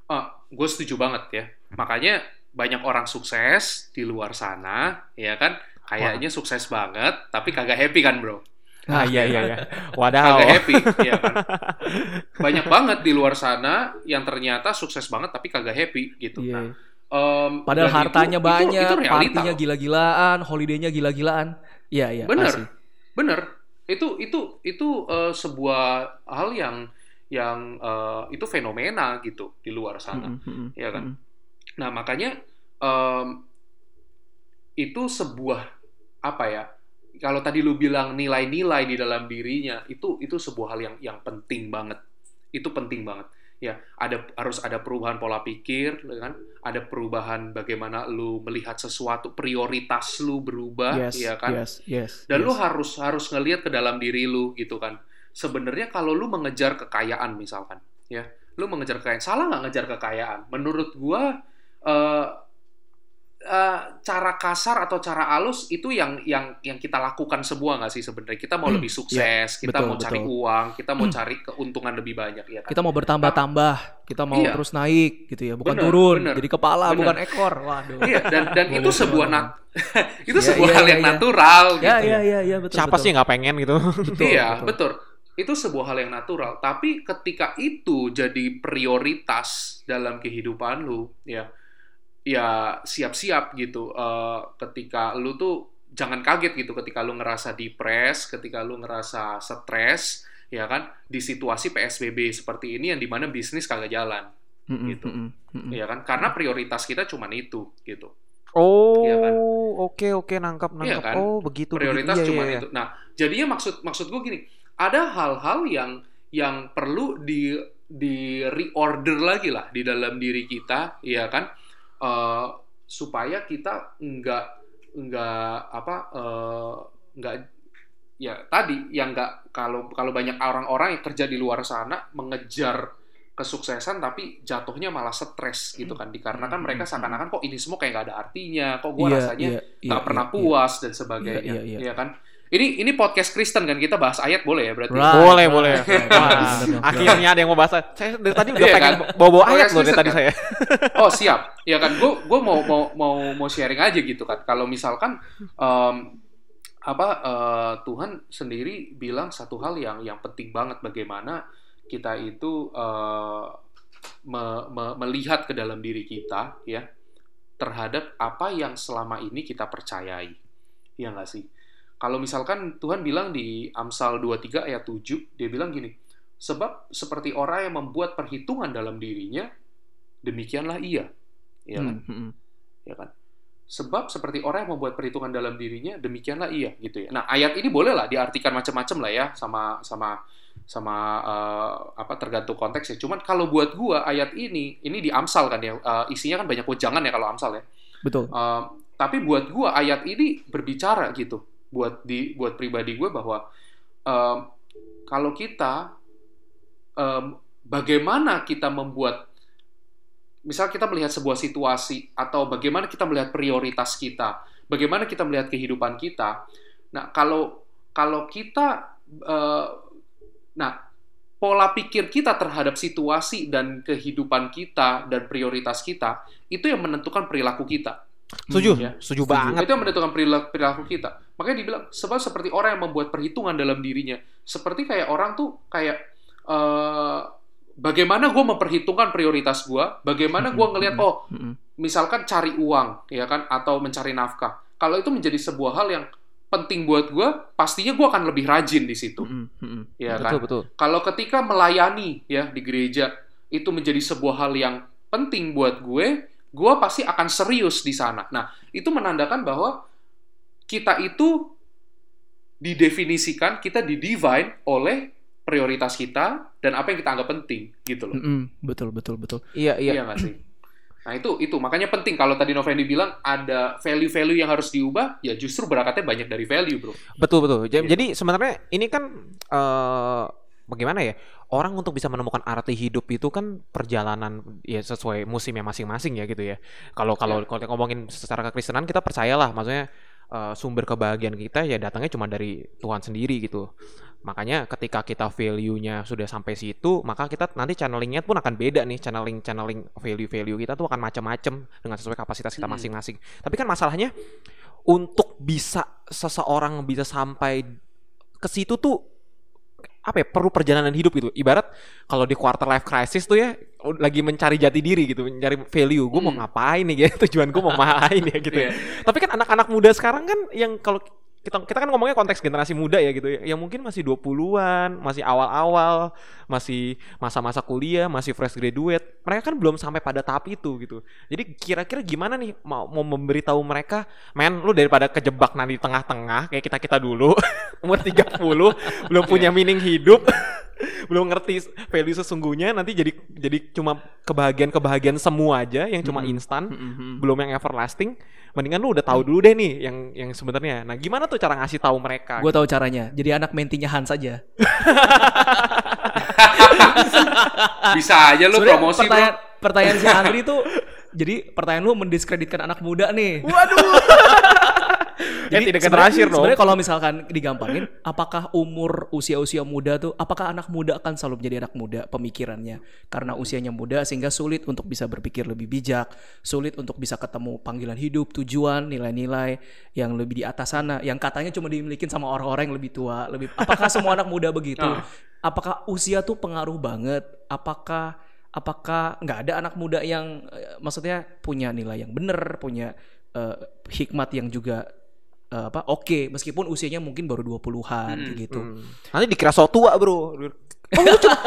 Ah, gue setuju banget ya. Makanya banyak orang sukses di luar sana, ya kan? Kayaknya sukses banget, tapi kagak happy kan, bro? Ah, iya, iya, iya. Wadaw. Kagak happy, ya kan? Banyak banget di luar sana yang ternyata sukses banget tapi kagak happy gitu. Iya. Nah, em, padahal itu- hartanya itu- banyak itu realita partinya gila-gilaan holidaynya gila-gilaan iya iya Bener, asli. bener. Itu itu itu eh, sebuah hal yang yang eh, itu fenomena gitu di luar sana. Mm-mm, mm-mm, Iya kan? mm-mm. Nah, makanya em, itu sebuah apa ya? Kalau tadi lu bilang nilai-nilai di dalam dirinya, itu itu sebuah hal yang yang penting banget. Itu penting banget. Ya, ada harus ada perubahan pola pikir, ya kan? Ada perubahan bagaimana lu melihat sesuatu, prioritas lu berubah, yes ya kan? yes yes Dan lu yes. harus harus ngelihat ke dalam diri lu gitu kan. Sebenarnya kalau lu mengejar kekayaan misalkan, ya, lu mengejar kekayaan, salah nggak ngejar kekayaan? Menurut gua eh, eh, cara kasar atau cara halus itu yang yang yang kita lakukan semua nggak sih sebenarnya? Kita mau Hmm, lebih sukses, kita betul, mau cari betul. uang, kita mau Hmm. cari keuntungan lebih banyak ya kan. kita mau bertambah-tambah kita mau Iya. terus naik gitu ya bukan Bener, turun bener. jadi kepala Bener. bukan ekor waduh Iya, dan dan itu sebuah nat itu Iya, sebuah iya, hal iya, yang iya. natural ya gitu. ya ya ya betul Siapa betul. sih nggak pengen gitu? Betul, iya, betul. betul. Itu sebuah hal yang natural. Tapi ketika itu jadi prioritas dalam kehidupan lu, ya, ya siap-siap gitu. Eh, ketika lu tuh jangan kaget gitu ketika lu ngerasa depres, ketika lu ngerasa stres, ya kan, di situasi PSBB seperti ini yang di mana bisnis kagak jalan, Mm-mm, gitu. mm-mm. ya kan? Karena prioritas kita cuman itu, gitu. Oh, Iya kan? oke oke nangkap Iya nangkap. kan? Oh, begitu prioritas begitu. Iya, cuma iya, iya. itu. Nah, jadinya maksud maksud gue gini, ada hal-hal yang yang perlu di di reorder lagi lah di dalam diri kita, ya kan, Eh, supaya kita nggak nggak apa nggak ya tadi yang nggak kalau kalau banyak orang-orang yang kerja di luar sana mengejar kesuksesan tapi jatuhnya malah stres gitu kan. Dikarenakan Hmm, mereka hmm, seakan-akan kok ini semua kayak nggak ada artinya? Kok gua Iya, rasanya iya, nggak iya, pernah iya, puas? dan sebagainya. Iya kan ini ini podcast Kristen kan kita bahas ayat boleh ya berarti Right. Boleh, boleh. Wah, akhirnya ada yang mau bahas. Saya dari tadi udah Iya, pengen kan? bawa-bawa ayat Podcast loh dari Kristen tadi kan? saya. Oh siap, ya kan. Gue gue mau mau mau mau sharing aja gitu kan. Kalau misalkan em, apa eh, Tuhan sendiri bilang satu hal yang yang penting banget bagaimana kita itu eh, me- me- melihat ke dalam diri kita ya terhadap apa yang selama ini kita percayai. Ya nggak sih? Kalau misalkan Tuhan bilang di Amsal 23 ayat 7, dia bilang gini, sebab seperti orang yang membuat perhitungan dalam dirinya, demikianlah ia. Ya kan? Hmm. Ya kan? Sebab seperti orang yang membuat perhitungan dalam dirinya, demikianlah ia gitu ya. Nah, ayat ini bolehlah diartikan macam-macam lah ya sama sama sama eh, apa tergantung konteks ya. Cuman kalau buat gua ayat ini ini di Amsal kan ya, eh, isinya kan banyak wejangan ya kalau Amsal ya. Betul. Eh, tapi buat gua ayat ini berbicara gitu buat di buat pribadi gue bahwa em, kalau kita em, bagaimana kita membuat misal kita melihat sebuah situasi atau bagaimana kita melihat prioritas kita bagaimana kita melihat kehidupan kita nah kalau kalau kita eh, nah pola pikir kita terhadap situasi dan kehidupan kita dan prioritas kita itu yang menentukan perilaku kita Setuju, ya. setuju Setuju. banget. itu yang menentukan perilaku, perilaku kita. Makanya dibilang sebab seperti orang yang membuat perhitungan dalam dirinya. Seperti kayak orang tuh kayak eh bagaimana gue memperhitungkan prioritas gue, bagaimana gue ngelihat oh misalkan cari uang ya kan atau mencari nafkah. Kalau itu menjadi sebuah hal yang penting buat gue, pastinya gue akan lebih rajin di situ, ya betul kan. betul. Kalau ketika melayani ya di gereja itu menjadi sebuah hal yang penting buat gue, gue pasti akan serius di sana. Nah, itu menandakan bahwa kita itu didefinisikan, kita didivine oleh prioritas kita dan apa yang kita anggap penting gitu loh. Hmm, hmm. Betul, betul, betul. Iya iya. Iya nggak sih? Nah itu itu makanya penting kalau tadi Novendi bilang ada value-value yang harus diubah, ya justru berangkatnya banyak dari value bro. Betul betul. Jadi, Gitu. jadi sebenarnya ini kan eh bagaimana ya? Orang untuk bisa menemukan arti hidup itu kan perjalanan ya sesuai musimnya masing-masing ya gitu ya. Kalau kalau Ya. kalau ngomongin secara kekristenan kita percayalah maksudnya eh, sumber kebahagiaan kita ya datangnya cuma dari Tuhan sendiri gitu. Makanya ketika kita value-nya sudah sampai situ, maka kita nanti channelingnya pun akan beda nih, channeling channeling value-value kita tuh akan macam-macam dengan sesuai kapasitas kita Mm-mm. masing-masing. Tapi kan masalahnya untuk bisa seseorang bisa sampai ke situ tuh apa ya perlu perjalanan hidup gitu ibarat kalau di quarter life crisis tuh ya lagi mencari jati diri gitu mencari value gue mau Hmm. ngapain nih gitu tujuan gue mau main ya gitu ya. Iya. tapi kan anak-anak muda sekarang kan yang kalau kita kita kan ngomongnya konteks generasi muda ya gitu ya. Yang mungkin masih 20-an masih awal-awal masih masa-masa kuliah masih fresh graduate. Mereka kan belum sampai pada tahap itu gitu. Jadi kira-kira gimana nih mau mau memberitahu mereka men lu daripada kejebak nanti di tengah-tengah kayak kita kita dulu umur 30 belum punya meaning hidup belum ngerti value sesungguhnya nanti jadi jadi cuma kebahagiaan-kebahagiaan semua aja yang cuma instan Hmm, hmm, hmm. belum yang everlasting mendingan lu udah tahu dulu deh nih yang yang sebenarnya nah gimana tuh cara ngasih tahu mereka Gue tahu caranya. Jadi anak mentinya Han saja. Bisa aja lu Sebenarnya promosi bro. pertanyaan, pertanyaan si Andri tuh jadi pertanyaan lu mendiskreditkan anak muda nih. Eh, tidak generasi sebenarnya- dong. Sebenarnya kalau misalkan digampangin, apakah umur usia-usia muda tuh, apakah anak muda akan selalu menjadi anak muda pemikirannya? Karena usianya muda sehingga sulit untuk bisa berpikir lebih bijak, sulit untuk bisa ketemu panggilan hidup, tujuan, nilai-nilai yang lebih di atas sana, yang katanya cuma dimiliki sama orang-orang yang lebih tua. Lebih, apakah semua anak muda begitu? Ah. Apakah usia tuh pengaruh banget? Apakah apakah nggak ada anak muda yang eh, maksudnya punya nilai yang benar, punya eh, hikmat yang juga eh, apa oke meskipun usianya mungkin baru 20-an Hmm, kayak gitu. Hmm. nanti dikira so tua bro oh, lu, cuma,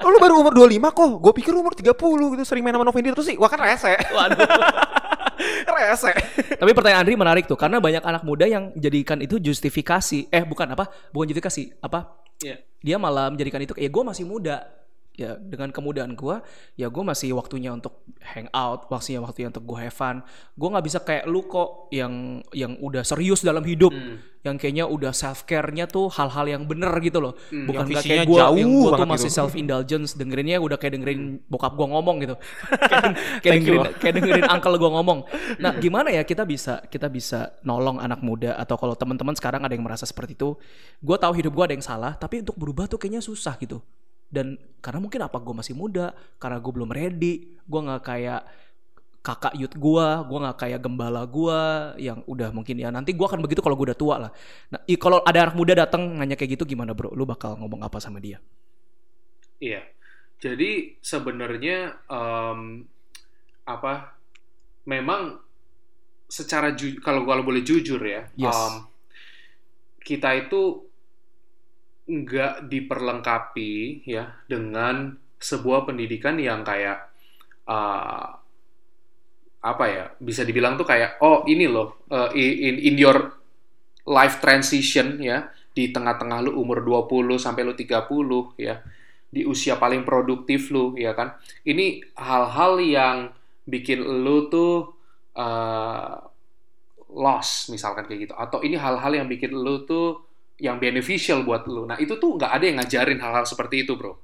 oh, lu baru umur 25 kok gue pikir umur 30 gitu sering main sama Novendi terus sih wah kan rese Waduh. Rese. Tapi pertanyaan Andri menarik tuh karena banyak anak muda yang jadikan itu justifikasi. Eh bukan apa? Bukan justifikasi, apa? Iya. Dia malah menjadikan itu ya gue masih muda. Ya dengan kemudahan gue, ya gue masih waktunya untuk hang out, waktunya waktunya untuk gue have fun. Gue nggak bisa kayak lu kok yang yang udah serius dalam hidup, Hmm. yang kayaknya udah self care-nya tuh hal-hal yang bener gitu loh. Hmm. Bukan visinya kayak gue, yang gue tuh masih gitu. self indulgence dengerinnya udah kayak dengerin bokap gue ngomong gitu. kayak, kayak dengerin kayak dengerin uncle gue ngomong. Nah, gimana ya kita bisa kita bisa nolong anak muda atau kalau teman-teman sekarang ada yang merasa seperti itu, gue tahu hidup gue ada yang salah, tapi untuk berubah tuh kayaknya susah gitu. Dan karena mungkin apa gue masih muda, karena gue belum ready, gue nggak kayak kakak youth gue, gue nggak kayak gembala gue yang udah mungkin ya nanti gue akan begitu kalau gue udah tua lah. Nah, kalau ada anak muda datang nanya kayak gitu gimana bro? Lu bakal ngomong apa sama dia? Iya. Jadi sebenarnya em, apa? Memang secara ju- kalau kalau boleh jujur ya, Yes. em, kita itu nggak diperlengkapi ya dengan sebuah pendidikan yang kayak eh, apa ya bisa dibilang tuh kayak oh ini loh eh, in in your life transition ya di tengah-tengah lu umur 20 sampai lu 30 ya di usia paling produktif lu ya kan. Ini hal-hal yang bikin lu tuh eh, loss misalkan kayak gitu. Atau ini hal-hal yang bikin lu tuh yang beneficial buat lu nah itu tuh nggak ada yang ngajarin hal-hal seperti itu bro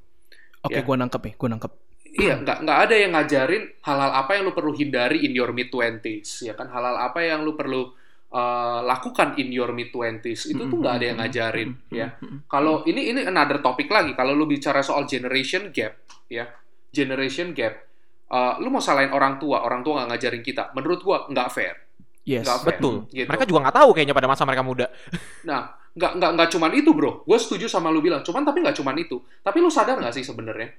Oke, Ya. gue nangkep nih, gue nangkep. Iya, nggak nggak ada yang ngajarin hal-hal apa yang lu perlu hindari in your mid twenties, ya kan? Hal-hal apa yang lu perlu uh, lakukan in your mid twenties itu tuh nggak ada yang ngajarin, ya. Kalau ini ini another topic lagi. Kalau lu bicara soal generation gap, ya, generation gap, uh, lu mau salahin orang tua, orang tua nggak ngajarin kita. Menurut gua nggak fair. Yes, fair. Betul. Gitu. Mereka juga nggak tahu kayaknya pada masa mereka muda. Nah, nggak nggak nggak cuman itu, bro. Gue setuju sama lu bilang. Cuman tapi nggak cuman itu. Tapi lu sadar nggak sih sebenarnya?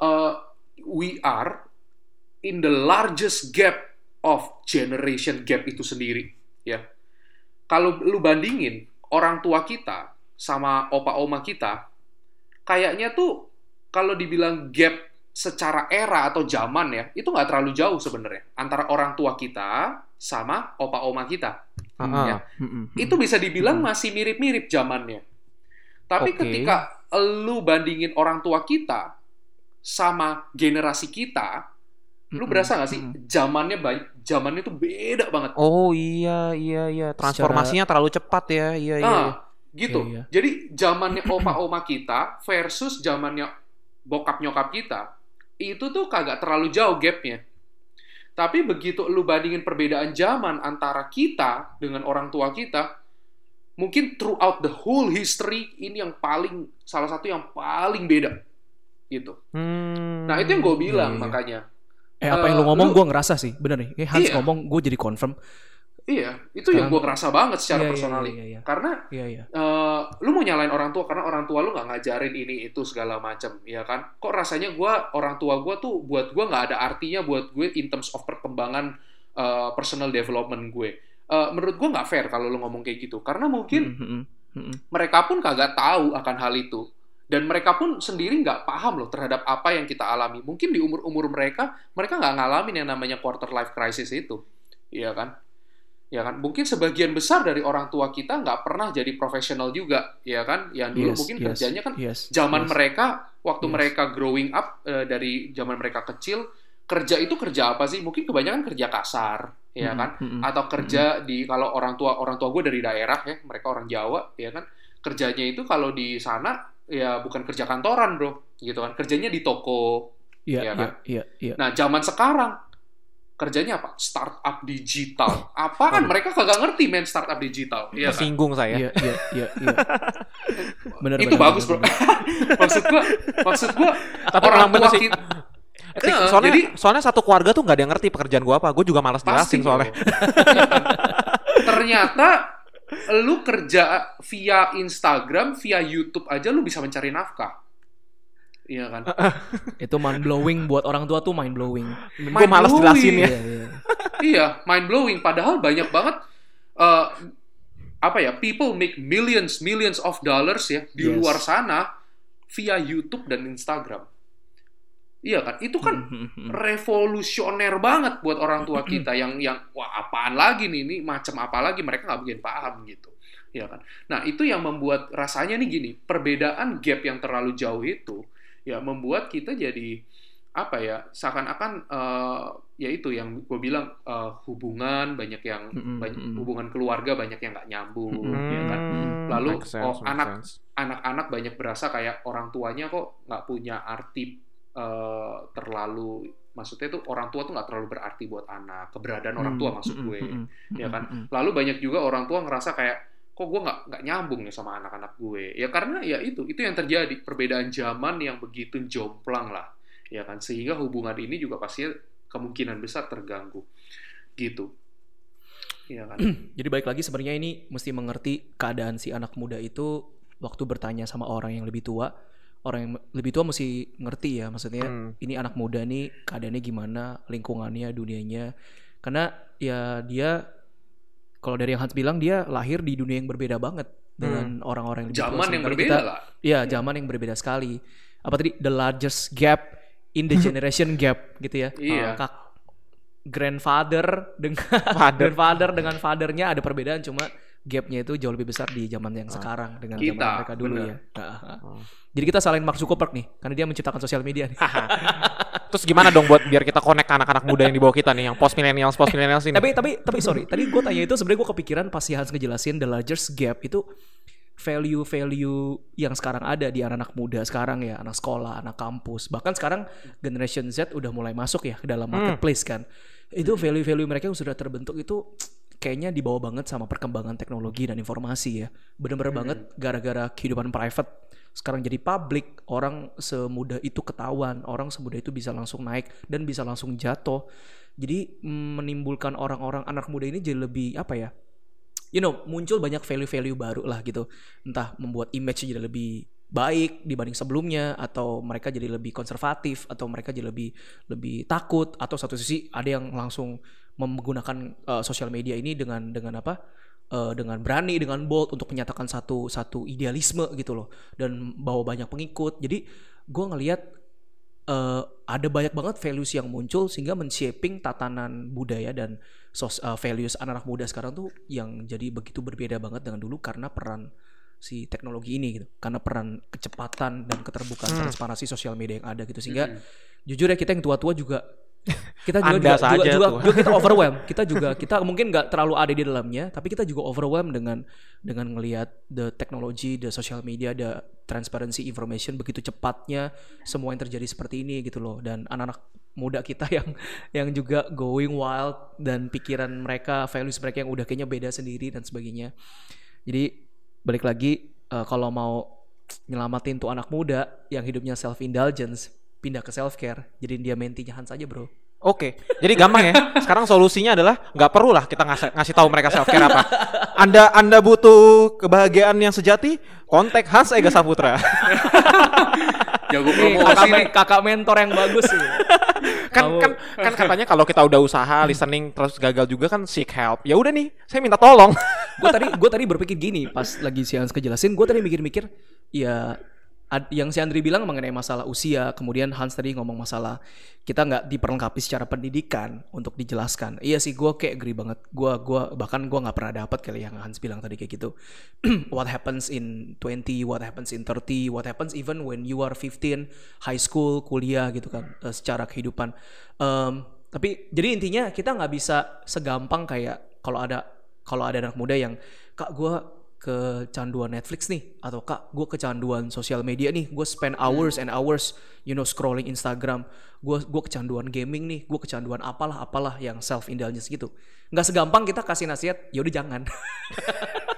Uh, we are in the largest gap of generation gap itu sendiri, ya. Kalau lu bandingin orang tua kita sama opa oma kita, kayaknya tuh kalau dibilang gap secara era atau zaman ya, itu nggak terlalu jauh sebenarnya antara orang tua kita sama opa oma kita Hmm, Ah, ya. Mm-mm. itu bisa dibilang Hmm. masih mirip-mirip zamannya. Tapi Oke. ketika lu bandingin orang tua kita sama generasi kita, lu berasa nggak sih zamannya baik, zamannya tuh beda banget. Oh iya iya iya. Transformasinya terlalu cepat ya. Iya iya. Nah, iya. gitu. Iya, iya. Jadi zamannya opa-oma kita versus zamannya bokap nyokap kita, itu tuh kagak terlalu jauh gapnya. Tapi begitu lu bandingin perbedaan zaman antara kita dengan orang tua kita, mungkin throughout the whole history ini yang paling salah satu yang paling beda gitu. Hmm. Nah itu yang gue iya, bilang iya. makanya. Eh apa yang lu Eh, ngomong lu- gue ngerasa sih, bener nih. Kayak Hans Iya. ngomong gue jadi confirm. Iya, itu yang Sekarang- gue kerasa banget secara Iya, iya, personally. Iya, iya, Karena iya, iya. eh, lu mau nyalain orang tua karena orang tua lu nggak ngajarin ini itu segala macam, ya kan? Kok rasanya gua orang tua gua tuh buat gua nggak ada artinya buat gue in terms of perkembangan eh, personal development gue. Eh, menurut gua nggak fair kalau lu ngomong kayak gitu, karena mungkin Mm-mm, mm-mm. mereka pun kagak tahu akan hal itu. Dan mereka pun sendiri nggak paham loh terhadap apa yang kita alami. Mungkin di umur-umur mereka, mereka nggak ngalamin yang namanya quarter life crisis itu. Iya kan? Ya kan? Mungkin sebagian besar dari orang tua kita nggak pernah jadi profesional juga. Ya kan? Yang dulu Yes, mungkin yes, kerjanya kan yes, zaman yes. mereka, waktu Yes. mereka growing up, eh, dari zaman mereka kecil, kerja itu kerja apa sih? Mungkin kebanyakan kerja kasar. Ya kan? mm-mm. atau kerja di kalau orang tua orang tua gue dari daerah ya mereka orang Jawa ya kan kerjanya itu kalau di sana ya bukan kerja kantoran bro gitu kan kerjanya di toko Iya, ya iya, kan? iya, iya. nah zaman sekarang kerjanya apa startup digital apaan Waduh. mereka kagak ngerti main startup digital ya kan? Tersinggung saya. Iya, iya, iya, iya. Bener, itu bener, bagus bener, bro maksud gue maksud gue Tapi orang tua sih. kita Eh, Iya, soalnya jadi- soalnya satu keluarga tuh nggak ada yang ngerti pekerjaan gua apa. Gue juga malas jelasin soalnya. kan? Ternyata lu kerja via Instagram, via YouTube aja lu bisa mencari nafkah. Iya kan? Itu mind blowing buat orang tua tuh mind blowing. Gue malas jelasin ya. Iya, iya. iya, mind blowing. Padahal banyak banget eh, apa ya? People make millions, millions of dollars ya di Yes. luar sana via YouTube dan Instagram. Iya kan? Itu kan revolusioner banget buat orang tua kita yang yang wah apaan lagi nih ini macam apa lagi mereka nggak bikin paham gitu ya kan nah itu yang membuat rasanya nih gini perbedaan gap yang terlalu jauh itu ya membuat kita jadi apa ya seakan-akan eh, ya itu yang gue bilang eh, hubungan banyak yang Mm-mm, banyak- hubungan keluarga banyak yang nggak nyambung Mm-mm. ya kan Hmm, Lalu, make sense, oh, anak- sense. anak-anak banyak berasa kayak orang tuanya kok nggak punya arti eh, terlalu maksudnya tuh orang tua tuh nggak terlalu berarti buat anak keberadaan orang tua Hmm, maksud gue hmm, hmm, ya kan? lalu banyak juga orang tua ngerasa kayak kok gue nggak nggak nyambung nih sama anak-anak gue ya karena ya itu itu yang terjadi perbedaan zaman yang begitu jomplang lah ya kan sehingga hubungan ini juga pasti kemungkinan besar terganggu gitu ya kan Jadi baik lagi sebenarnya ini mesti mengerti keadaan si anak muda itu waktu bertanya sama orang yang lebih tua. Orang yang lebih tua mesti ngerti ya, maksudnya Hmm. ini anak muda nih keadaannya gimana, lingkungannya, dunianya. Karena ya dia kalau dari yang Hans bilang dia lahir di dunia yang berbeda banget dengan orang-orang yang zaman yang berbeda kita- lah Iya, zaman yang berbeda sekali. Apa tadi the largest gap in the generation gap gitu ya. Iya. Kak grandfather dengan Father. grandfather dengan fathernya ada perbedaan cuma gapnya itu jauh lebih besar di zaman yang sekarang dengan Kita, zaman mereka dulu bener. ya. Nah, Oh. Jadi kita salahin Mark Zuckerberg nih karena dia menciptakan sosial media nih. Terus gimana dong buat biar kita connect ke anak-anak muda yang di bawah kita nih, yang post millennials, post millennials ini? tapi tapi tapi sorry, tadi gue tanya itu sebenarnya gue kepikiran pas si Hans ngejelasin the largest gap itu value-value yang sekarang ada di anak-anak muda sekarang ya, anak sekolah, anak kampus. Bahkan sekarang generation Z udah mulai masuk ya ke dalam marketplace kan. Itu value-value mereka yang sudah terbentuk itu kayaknya dibawa banget sama perkembangan teknologi dan informasi ya. Bener-bener banget gara-gara kehidupan private sekarang jadi publik, orang semudah itu ketahuan, orang semudah itu bisa langsung naik dan bisa langsung jatuh. Jadi menimbulkan orang-orang anak muda ini jadi lebih apa ya? You know, muncul banyak value-value baru lah gitu. Entah membuat image jadi lebih baik dibanding sebelumnya atau mereka jadi lebih konservatif atau mereka jadi lebih lebih takut atau satu sisi ada yang langsung menggunakan uh, sosial media ini dengan dengan apa? uh, dengan berani dengan bold untuk menyatakan satu satu idealisme gitu loh dan bawa banyak pengikut. Jadi gue ngelihat eh, ada banyak banget values yang muncul sehingga men-shaping tatanan budaya dan sos eh, values anak-anak muda sekarang tuh yang jadi begitu berbeda banget dengan dulu karena peran si teknologi ini gitu karena peran kecepatan dan keterbukaan Hmm. transparansi sosial media yang ada gitu sehingga Mm-mm. jujur ya kita yang tua-tua juga kita juga Anda juga, juga, saja juga, tuh. juga kita overwhelm. Kita juga kita mungkin nggak terlalu ada di dalamnya tapi kita juga overwhelm dengan dengan ngelihat the technology the social media the transparency information begitu cepatnya semua yang terjadi seperti ini gitu loh. Dan anak-anak muda kita yang yang juga going wild dan pikiran mereka values mereka yang udah kayaknya beda sendiri dan sebagainya. Jadi balik lagi eh, kalau mau nyelamatin tuh anak muda yang hidupnya self indulgence pindah ke self care jadi dia mentinya Hans aja bro Oke, jadi gampang ya. Sekarang solusinya adalah nggak perlu lah kita ngasih, ngasih tahu mereka self care apa. Anda Anda butuh kebahagiaan yang sejati, kontak Hans Ega Saputra. jago Nih, promosi kakak, men- kakak mentor yang bagus sih. kan Kamu- kan kan katanya kalau kita udah usaha listening terus gagal juga kan seek help. Ya udah nih, saya minta tolong. gue tadi gue tadi berpikir gini pas lagi si Hans kejelasin gue tadi mikir-mikir ya yang si Andri bilang mengenai masalah usia kemudian Hans tadi ngomong masalah kita nggak diperlengkapi secara pendidikan untuk dijelaskan. Iya sih gue kayak agree banget. Gue gua bahkan gue nggak pernah dapat kali yang Hans bilang tadi kayak gitu. What happens in 20 what happens in 30 what happens even when you are 15 high school kuliah gitu kan eh, secara kehidupan. Em, tapi jadi intinya kita nggak bisa segampang kayak kalau ada kalau ada anak muda yang kak gue kecanduan Netflix nih atau kak gue kecanduan sosial media nih. Gue spend hours and hours you know scrolling Instagram. Gue gue kecanduan gaming nih gue kecanduan apalah apalah yang self indulgence gitu. Nggak segampang kita kasih nasihat yaudah jangan.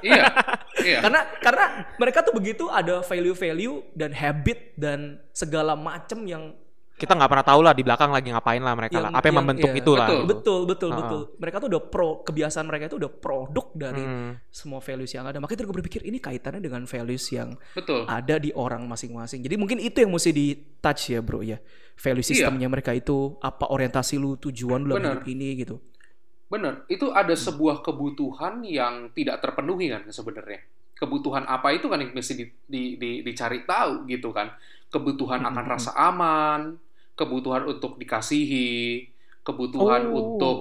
Iya iya. Karena karena mereka tuh begitu ada value-value dan habit dan segala macem yang Kita nggak pernah tahu lah di belakang lagi ngapain lah mereka Yang- lah. Apa yang, yang- membentuk iya, itu lah. betul. betul betul Ah. betul mereka tuh udah pro kebiasaan mereka itu udah produk dari Hmm. semua values yang ada makanya gue berpikir ini kaitannya dengan values yang betul ada di orang masing-masing jadi mungkin itu yang mesti di touch ya bro ya value Iya. sistemnya mereka itu apa orientasi lu tujuan lu dalam hidup ini gitu Bener, itu ada sebuah kebutuhan yang tidak terpenuhi kan sebenarnya. Kebutuhan apa itu kan yang mesti di, di- di- dicari tahu gitu kan. Kebutuhan akan Mm-mm. rasa aman, kebutuhan untuk dikasihi, kebutuhan Oh. untuk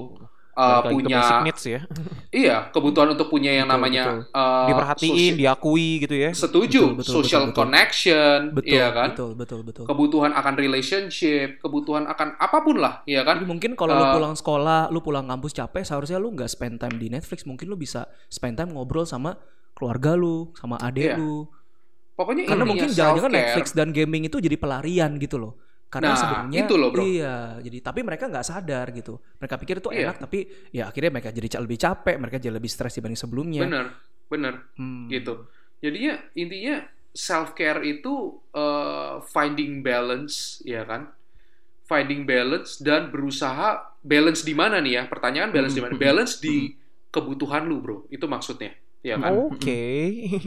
uh, lagi punya basic needs ya. iya, kebutuhan untuk punya yang Betul, namanya betul. uh, Diperhatiin, diakui gitu ya. setuju, Betul, betul, social betul, betul. connection, Betul, iya kan? betul, betul, betul. Kebutuhan akan relationship, kebutuhan akan apa pun lah, iya kan? Jadi mungkin kalau lu Eh, pulang sekolah, lu pulang kampus capek, seharusnya lu nggak spend time di Netflix. Mungkin lu bisa spend time ngobrol sama keluarga lu, sama adik Iya. lu. Pokoknya Karena mungkin jangan-jangan. Netflix dan gaming itu jadi pelarian gitu loh. Karena Nah, sebenarnya itu loh, bro. iya, jadi tapi mereka nggak sadar gitu. Mereka pikir itu Iya. enak tapi ya akhirnya mereka jadi lebih capek, mereka jadi lebih stres dibanding sebelumnya. Bener, bener. Hmm. gitu. Jadinya intinya self care itu uh, finding balance, ya kan? Finding balance dan berusaha balance di mana nih ya? Pertanyaan balance di mana? Hmm. Balance di kebutuhan lu, bro. Itu maksudnya, ya kan? Oke.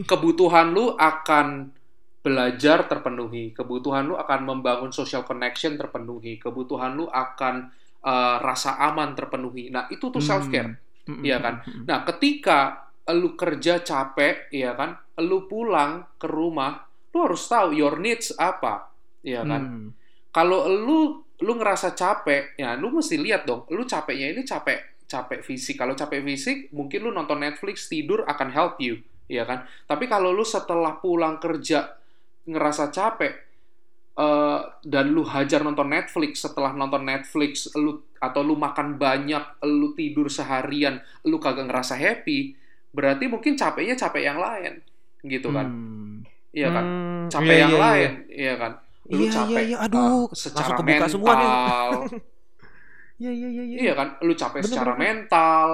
Kebutuhan lu akan belajar terpenuhi, kebutuhan lu akan membangun social connection terpenuhi, kebutuhan lu akan uh, rasa aman terpenuhi. Nah, itu tuh self care. Hmm. Iya kan? Nah, ketika lu kerja capek, ya kan? Lu pulang ke rumah, lu harus tahu your needs apa, ya kan? Hmm. Kalau lu lu ngerasa capek, ya lu mesti lihat dong, lu capeknya ini capek capek fisik. Kalau capek fisik, mungkin lu nonton Netflix, tidur akan help you, ya kan? Tapi kalau lu setelah pulang kerja ngerasa capek eh, dan lu hajar nonton Netflix, setelah nonton Netflix lu atau lu makan banyak, lu tidur seharian, lu kagak ngerasa happy, berarti mungkin capeknya capek yang lain, gitu kan? Hmm. Iya kan? Hmm, Capek iya, yang iya, iya. lain, iya kan? Lu Iya, capek iya, iya. Aduh, uh, secara mental, semua nih. Iya, iya, iya, iya. iya kan? Lu capek Bener, secara bener. mental,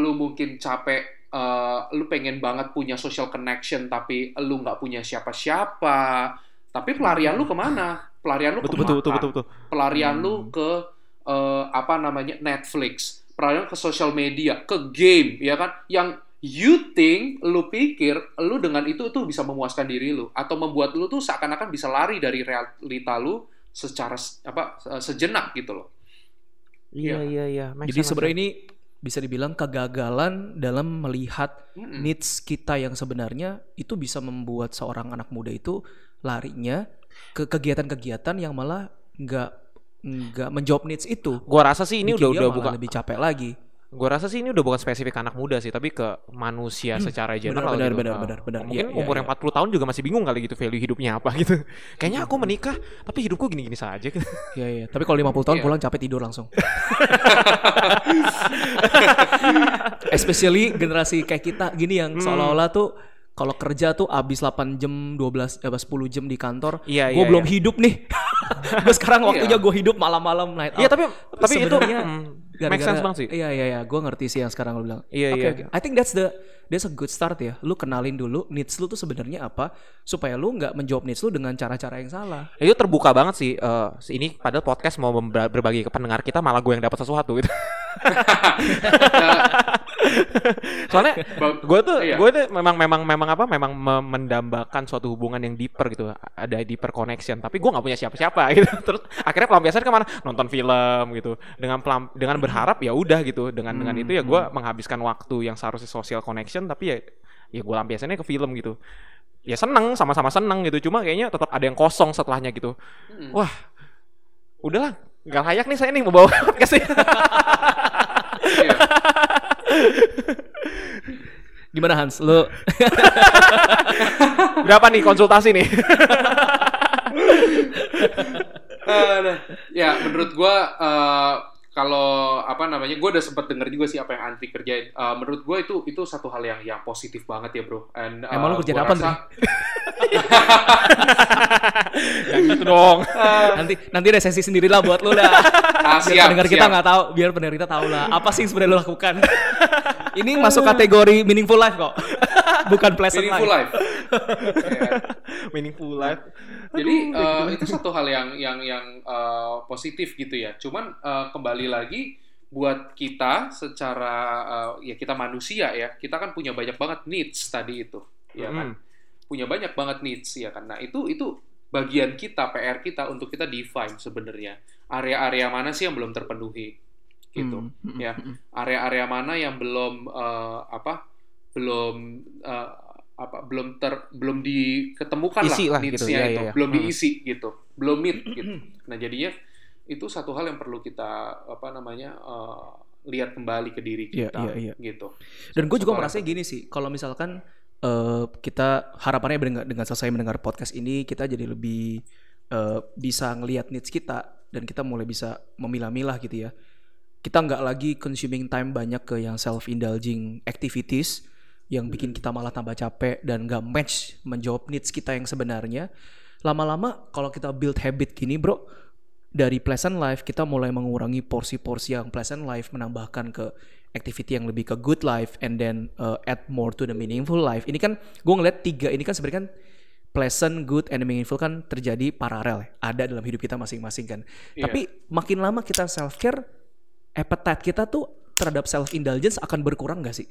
lu mungkin capek, uh, lu pengen banget punya social connection tapi lu nggak punya siapa-siapa. Tapi pelarian lu ke mana? Pelarian lu Betul, ke betul, betul, betul, betul. pelarian Hmm. lu ke eh, apa namanya Netflix, pelarian ke social media, ke game, ya kan? Yang you think, lu pikir, lu dengan itu tuh bisa memuaskan diri lu atau membuat lu tuh seakan-akan bisa lari dari realita lu secara apa se- sejenak gitu loh. Iya, iya, iya. Make Jadi sebenarnya ini bisa dibilang kegagalan dalam melihat Mm-mm. needs kita yang sebenarnya itu bisa membuat seorang anak muda itu larinya ke kegiatan-kegiatan yang malah nggak nggak menjawab needs itu. Gua rasa sih ini Bikin udah udah bukan lebih capek lagi. Gua rasa sih ini udah bukan spesifik anak muda sih, tapi ke manusia secara general benar, gitu. benar, Nah, benar, benar. Mungkin Iya, iya, umur iya. yang 40 tahun juga masih bingung kali gitu value hidupnya apa gitu. Kayaknya aku menikah, tapi hidupku gini-gini saja gitu. Iya iya. Tapi kalau 50 tahun Iya. pulang capek tidur langsung. Especially generasi kayak kita gini yang Hmm. seolah-olah tuh kalau kerja tuh abis 8 jam, 12 apa 10 jam di kantor, Iya, gue iya, belum iya. hidup nih. Gue sekarang waktunya Iya. gue hidup malam-malam night out. Iya, tapi tapi itu sebenarnya mm, make sense banget sih. Iya iya iya, gue ngerti sih yang sekarang lo bilang. Iya, Oke, iya. oke. I think that's the that's a good start ya. Lu kenalin dulu needs lu tuh sebenarnya apa supaya lu nggak menjawab needs lu dengan cara-cara yang salah. Itu terbuka banget sih. eh, ini padahal podcast mau berbagi ke pendengar kita malah gue yang dapat sesuatu gitu. Soalnya gue tuh Iya. gue tuh memang memang memang apa memang me- mendambakan suatu hubungan yang deeper gitu ada deeper connection tapi gue nggak punya siapa-siapa gitu terus akhirnya pelampiasan ke mana nonton film gitu dengan pelam- dengan berharap ya udah gitu dengan dengan Hmm, itu ya gue menghabiskan waktu yang seharusnya social connection tapi ya ya gue lampiasannya ke film gitu ya seneng sama-sama seneng gitu cuma kayaknya tetap ada yang kosong setelahnya gitu Mm. wah udahlah nggak layak nih saya nih mau bawa podcast. Iya. Gimana Hans? Lu berapa nih konsultasi nih Aduh. ya menurut gua eh, kalau apa namanya gue udah sempet denger juga sih apa yang Antri kerjain Eh, menurut gue itu itu satu hal yang yang positif banget ya bro And, eh, Emang lu kerjain apa, rasa, yang gitu dong nanti nanti ada sesi sendiri lah buat lu dah. Ah, biar siap, pendengar kita nggak tahu, biar pendengar kita tahu lah apa sih sebenarnya lu lakukan. Ini masuk kategori meaningful life kok, bukan pleasant meaningful life. life Ya. meaningful life Jadi eh, itu satu hal yang yang yang eh, positif gitu ya. Cuman eh, kembali lagi buat kita secara eh, ya kita manusia ya, kita kan punya banyak banget needs tadi itu, ya kan? Punya banyak banget needs ya kan. Nah, itu itu bagian kita PR kita untuk kita define sebenarnya area-area mana sih yang belum terpenuhi gitu. Hmm, hmm, Ya. hmm, hmm. Area-area mana yang belum eh, apa? belum eh, apa belum ter belum diketemukan Isi lah lah gitu, needs-nya iya, itu iya, iya. belum Hmm. diisi gitu belum meet gitu nah jadinya itu satu hal yang perlu kita apa namanya eh, lihat kembali ke diri Iya, kita iya, iya. gitu. Dan gue juga merasa gini sih, kalau misalkan eh, kita harapannya dengan, dengan selesai mendengar podcast ini kita jadi lebih eh, bisa ngelihat needs kita dan kita mulai bisa memilah-milah gitu ya. Kita nggak lagi consuming time banyak ke yang self indulging activities yang bikin kita malah tambah capek dan nggak match menjawab needs kita yang sebenarnya. Lama-lama kalau kita build habit gini, bro, dari pleasant life kita mulai mengurangi porsi-porsi yang pleasant life menambahkan ke activity yang lebih ke good life and then uh, add more to the meaningful life ini kan gue ngeliat tiga ini kan sebenarnya kan pleasant, good, and meaningful kan terjadi paralel ya. ada dalam hidup kita masing-masing kan Iya. tapi makin lama kita self care appetite kita tuh terhadap self indulgence akan berkurang gak sih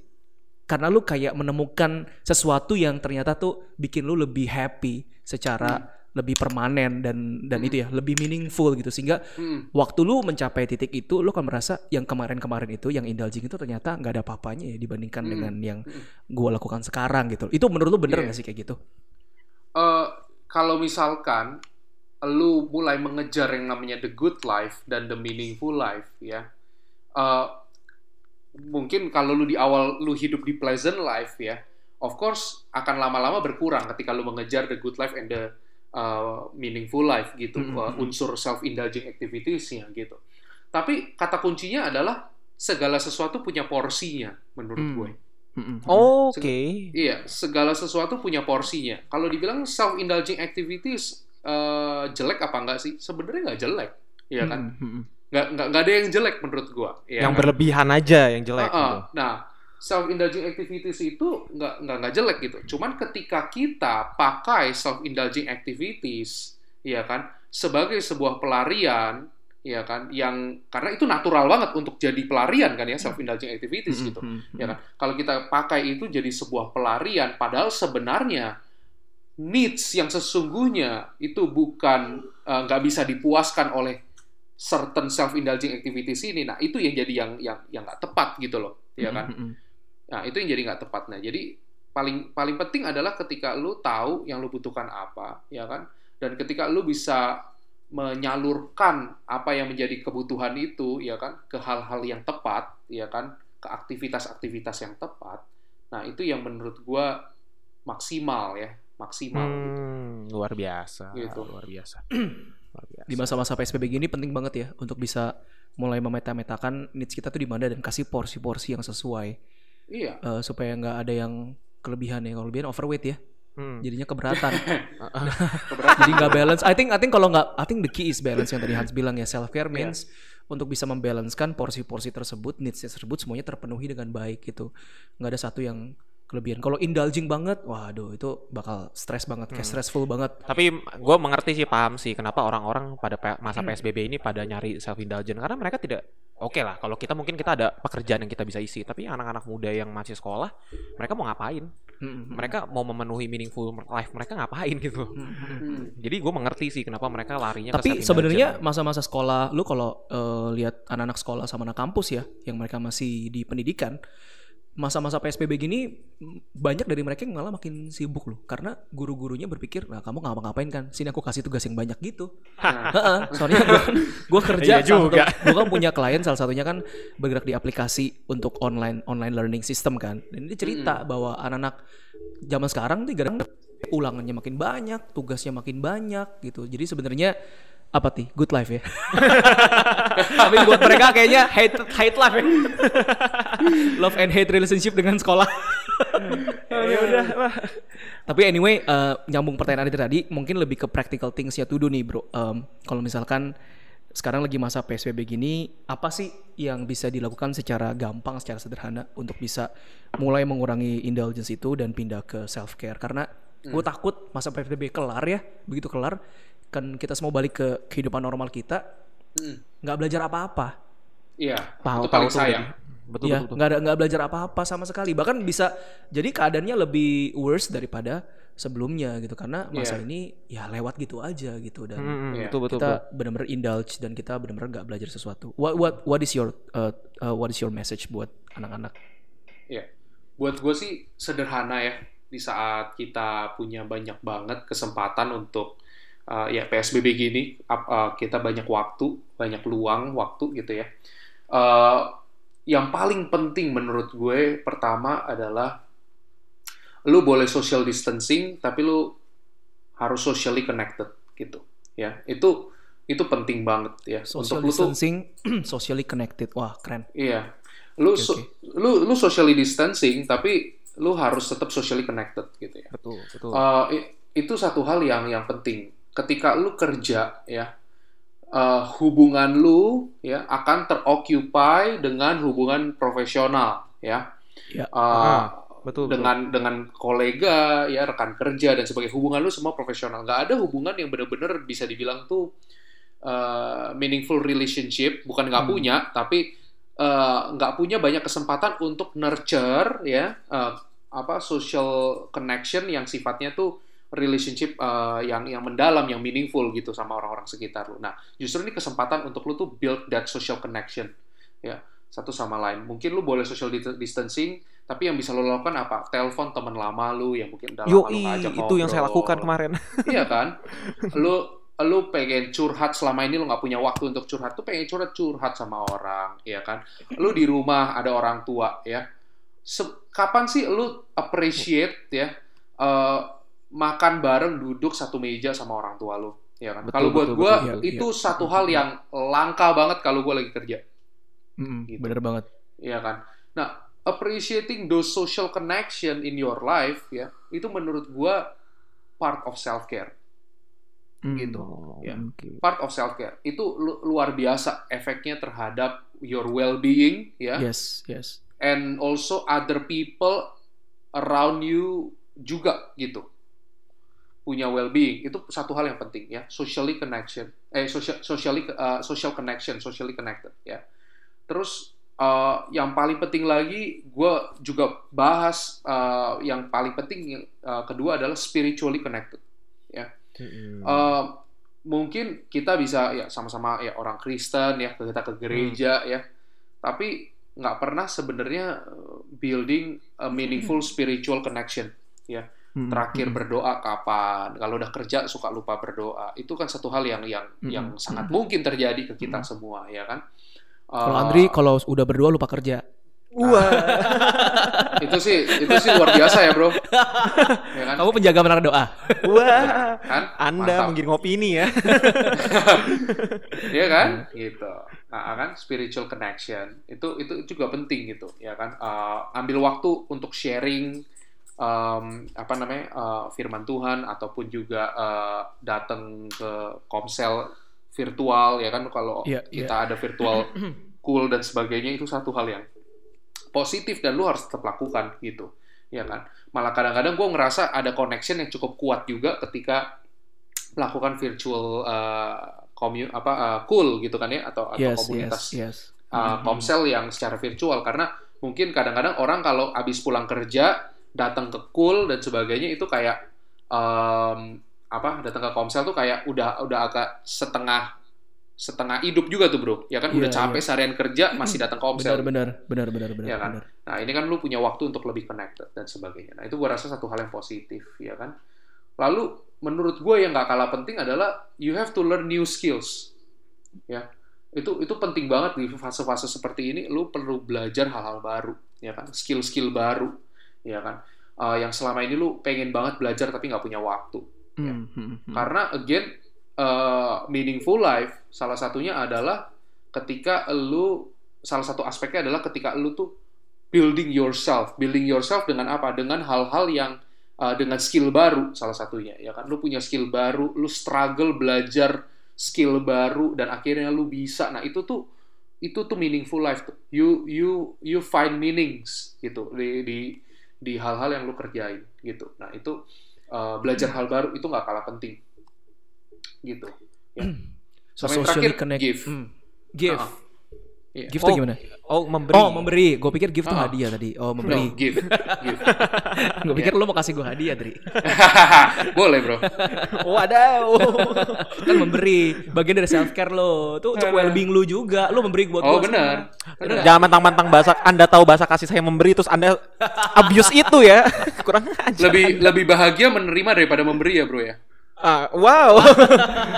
karena lu kayak menemukan sesuatu yang ternyata tuh bikin lu lebih happy secara lebih permanen dan dan itu ya lebih meaningful gitu sehingga Hmm. waktu lu mencapai titik itu lu kan merasa yang kemarin-kemarin itu yang indulging itu ternyata nggak ada apa-apanya ya dibandingkan Hmm. dengan yang gua lakukan sekarang gitu itu menurut lu bener Iya. nggak sih kayak gitu Eh, kalau misalkan lu mulai mengejar yang namanya the good life dan the meaningful life ya eh, mungkin kalau lu di awal lu hidup di pleasant life ya of course akan lama-lama berkurang ketika lu mengejar the good life and the uh, meaningful life gitu Mm, uh, mm, mm. unsur self indulging activities-nya gitu tapi kata kuncinya adalah segala sesuatu punya porsinya menurut Hmm. gue Mm-mm. Oke. Iya, segala sesuatu punya porsinya. Kalau dibilang self indulging activities eh, jelek apa enggak sih? Sebenarnya nggak jelek, Iya kan? Mm-mm. Nggak nggak nggak ada yang jelek menurut gua. Iya yang kan? berlebihan aja yang jelek ah. gitu. Nah, self indulging activities itu nggak nggak nggak jelek gitu. Cuman ketika kita pakai self indulging activities, ya kan, sebagai sebuah pelarian, ya kan, yang karena itu natural banget untuk jadi pelarian kan ya self indulging activities gitu ya kan? Kalau kita pakai itu jadi sebuah pelarian, padahal sebenarnya needs yang sesungguhnya itu bukan eh, nggak bisa dipuaskan oleh certain self indulging activities ini. Nah itu yang jadi yang yang yang nggak tepat gitu loh, ya kan? Mm-mm. Nah itu yang jadi nggak tepat. Nah jadi paling paling penting adalah ketika lu tahu yang lu butuhkan apa, ya kan? Dan ketika lu bisa menyalurkan apa yang menjadi kebutuhan itu, ya kan, ke hal-hal yang tepat, ya kan, ke aktivitas-aktivitas yang tepat. Nah itu yang menurut gua maksimal ya, maksimal. gitu. Hmm, luar biasa. Gitu. Luar biasa. luar biasa. di masa-masa PSBB gini penting banget ya untuk bisa mulai memeta-metakan needs kita tuh di mana dan kasih porsi-porsi yang sesuai Iya. eh, supaya nggak ada yang kelebihan ya. Kalau kelebihan overweight ya. Hmm. jadinya keberatan. Keberatan. jadi nggak balance. I think I think kalau nggak I think the key is balance yang tadi Hans bilang ya. Self care means untuk bisa membalancekan porsi-porsi tersebut needs tersebut semuanya terpenuhi dengan baik gitu. Nggak ada satu yang kelebihan kalau indulging banget waduh itu bakal stres banget kayak stressful banget Tapi gue mengerti sih, paham sih kenapa orang-orang pada masa PSBB ini pada nyari self indulgence karena mereka tidak oke lah kalau kita mungkin kita ada pekerjaan yang kita bisa isi, tapi anak-anak muda yang masih sekolah, mereka mau ngapain? Mm-mm. Mereka mau memenuhi meaningful life mereka ngapain gitu. Hmm. Jadi gue mengerti sih kenapa mereka larinya ke Tapi sebenarnya masa-masa sekolah, lu kalau eh, lihat anak-anak sekolah sama anak kampus ya, yang mereka masih di pendidikan, masa-masa PSBB gini banyak dari mereka yang malah makin sibuk loh, karena guru-gurunya berpikir, nah kamu ngapa-ngapain kan, sini aku kasih tugas yang banyak gitu. Nah, Heeh, soalnya gue kan, gua kerja, Iya juga. gua kan punya klien salah satunya kan bergerak di aplikasi untuk online online learning system kan, dan dia cerita bahwa anak-anak zaman sekarang tuh gara ulangannya makin banyak, tugasnya makin banyak gitu. Jadi sebenarnya apa sih good life ya? Tapi buat mereka kayaknya hate hate life ya. Love and hate relationship dengan sekolah. ya udah. Tapi anyway, eh, nyambung pertanyaan itu tadi, mungkin lebih ke practical things ya to do nih bro. Em, kalau misalkan sekarang lagi masa PSBB gini, apa sih yang bisa dilakukan secara gampang, secara sederhana untuk bisa mulai mengurangi indulgence itu dan pindah ke self care? Karena gue takut masa PSBB kelar ya, begitu kelar kan kita semua balik ke kehidupan normal kita, hmm. nggak belajar apa-apa. Iya, Tahu itu paling tahu sayang. Betul Iya, betul. betul. nggak ada nggak belajar apa-apa sama sekali. Bahkan bisa jadi keadaannya lebih worse daripada sebelumnya gitu karena masa Iya. ini ya lewat gitu aja gitu dan Hmm, hmm, Iya. betul betul. kita benar-benar indulge dan kita benar-benar nggak belajar sesuatu. What what what is your uh, uh, what is your message buat anak-anak? Iya. Buat gue sih sederhana ya. Di saat kita punya banyak banget kesempatan untuk uh, ya PSBB gini uh, kita banyak waktu, banyak luang waktu gitu ya. Uh, yang paling penting menurut gue pertama adalah lu boleh social distancing tapi lu harus socially connected gitu ya. Itu itu penting banget ya Social untuk lu tuh distancing, socially connected. Wah, keren. Iya. Lu Oke, so- lu lu socially distancing tapi lu harus tetap socially connected gitu ya. Betul, betul. Uh, itu satu hal yang yang penting. Ketika lu kerja ya uh, hubungan lu ya akan teroccupy dengan hubungan profesional ya. Ya. Uh, Ah, betul, betul. dengan dengan kolega ya rekan kerja dan sebagai hubungan lu semua profesional. Nggak ada hubungan yang benar-benar bisa dibilang tuh uh, meaningful relationship bukan nggak Hmm. punya tapi uh, nggak punya banyak kesempatan untuk nurture ya uh, apa social connection yang sifatnya tuh relationship uh, yang yang mendalam yang meaningful gitu sama orang-orang sekitar lu. Nah, justru ini kesempatan untuk lu tuh build that social connection ya satu sama lain. Mungkin lu boleh social dis- distancing tapi yang bisa lo lakukan apa? Telepon teman lama lu yang mungkin udah lama lu Yoi, nggak ajak itu yang saya lakukan kemarin. Iya kan? Lu lu pengen curhat selama ini lu nggak punya waktu untuk curhat tuh pengen curhat curhat sama orang, ya kan? Lu di rumah ada orang tua, ya. Se- kapan sih lu appreciate ya eh, makan bareng duduk satu meja sama orang tua lu, ya kan? Kalau buat betul. Iya, itu satu hal yang langka banget kalau gua lagi kerja, Mm-mm, Gitu. Bener banget. ya kan? Nah, appreciating those social connection in your life ya, itu menurut gua part of self care. Mm. Gitu. Oh, Ya. oke. part of self care itu lu- luar biasa efeknya terhadap your well being ya Yes, yes. and also other people around you juga gitu punya well being itu satu hal yang penting ya. Socially connection eh social socially uh, social connection socially connected ya. Terus uh, yang paling penting lagi gue juga bahas uh, yang paling penting uh, kedua adalah spiritually connected Mm-mm. Eh, mungkin kita bisa ya sama-sama ya orang Kristen ya kita ke gereja ya. Tapi nggak pernah sebenarnya building a meaningful spiritual connection Mm-mm, terakhir berdoa kapan kalau udah kerja suka lupa berdoa itu kan satu hal yang yang Mm-mm. yang sangat Mm-mm. mungkin terjadi ke kita Mm-mm. semua ya kan Kalau Eh, Andri kalau udah berdua lupa kerja. Wah. itu sih itu sih luar biasa ya bro ya kan Kamu penjaga menara doa. Wah. kan Anda Mantap. menggiring opini ya. Iya kan gitu nah kan spiritual connection itu itu juga penting gitu ya kan Eh, ambil waktu untuk sharing em, apa namanya eh, firman Tuhan ataupun juga eh, datang ke komsel virtual ya kan? Kalau Iya, kita ada virtual cool dan sebagainya itu satu hal yang positif dan lu harus tetap lakukan gitu. Ya kan? Malah kadang-kadang gue ngerasa ada connection yang cukup kuat juga ketika melakukan virtual uh, commu- apa uh, cool gitu kan ya? Atau atau Yes, komunitas yes, yes. uh, komsel yang secara virtual. Karena mungkin kadang-kadang orang kalau habis pulang kerja datang ke cool dan sebagainya itu kayak em, apa datang ke komsel tuh kayak udah udah agak setengah setengah hidup juga tuh bro ya kan udah Iya, capek iya. seharian kerja masih datang ke komsel Benar, benar, benar, benar, benar, Iya kan? benar. Nah, ini kan lu punya waktu untuk lebih connected dan sebagainya. Nah, itu gua rasa satu hal yang positif, ya kan? Lalu, menurut gue yang nggak kalah penting adalah you have to learn new skills. Ya, itu itu penting banget di fase-fase seperti ini. Lu perlu belajar hal-hal baru, ya kan? Skill-skill baru, ya kan? Eh, yang selama ini lu pengen banget belajar tapi nggak punya waktu. Ya. Hmm, hmm, hmm. Karena again uh, meaningful life salah satunya adalah ketika lu salah satu aspeknya adalah ketika lu tuh building yourself, building yourself dengan apa? Dengan hal-hal yang uh, dengan skill baru salah satunya ya kan. Lu punya skill baru, lu struggle belajar skill baru dan akhirnya lu bisa. Nah, itu tuh itu tuh meaningful life tuh. You you you find meanings gitu di di di hal-hal yang lu kerjain gitu. Nah, itu uh, belajar hal baru itu nggak kalah penting gitu ya. So, Sama yang socially terakhir, connect. give. Hmm. Give. Ah, iya. Gift tuh Oh, gimana? Oh, memberi. Oh, memberi. Gue pikir gift tuh Ah. hadiah tadi. Oh, No, memberi. give, give. Gue pikir lu mau kasih gue hadiah, Dri. Boleh bro. Wadaw. kan memberi. Bagian dari self care lo. Tuh untuk well being lu juga. Lu memberi buat Oh gua benar. Benar. Jangan mentang-mentang bahasa Anda tahu bahasa kasih saya memberi terus Anda abuse itu ya. Kurang aja. Lebih lebih bahagia menerima daripada memberi ya bro ya. Ah, wow.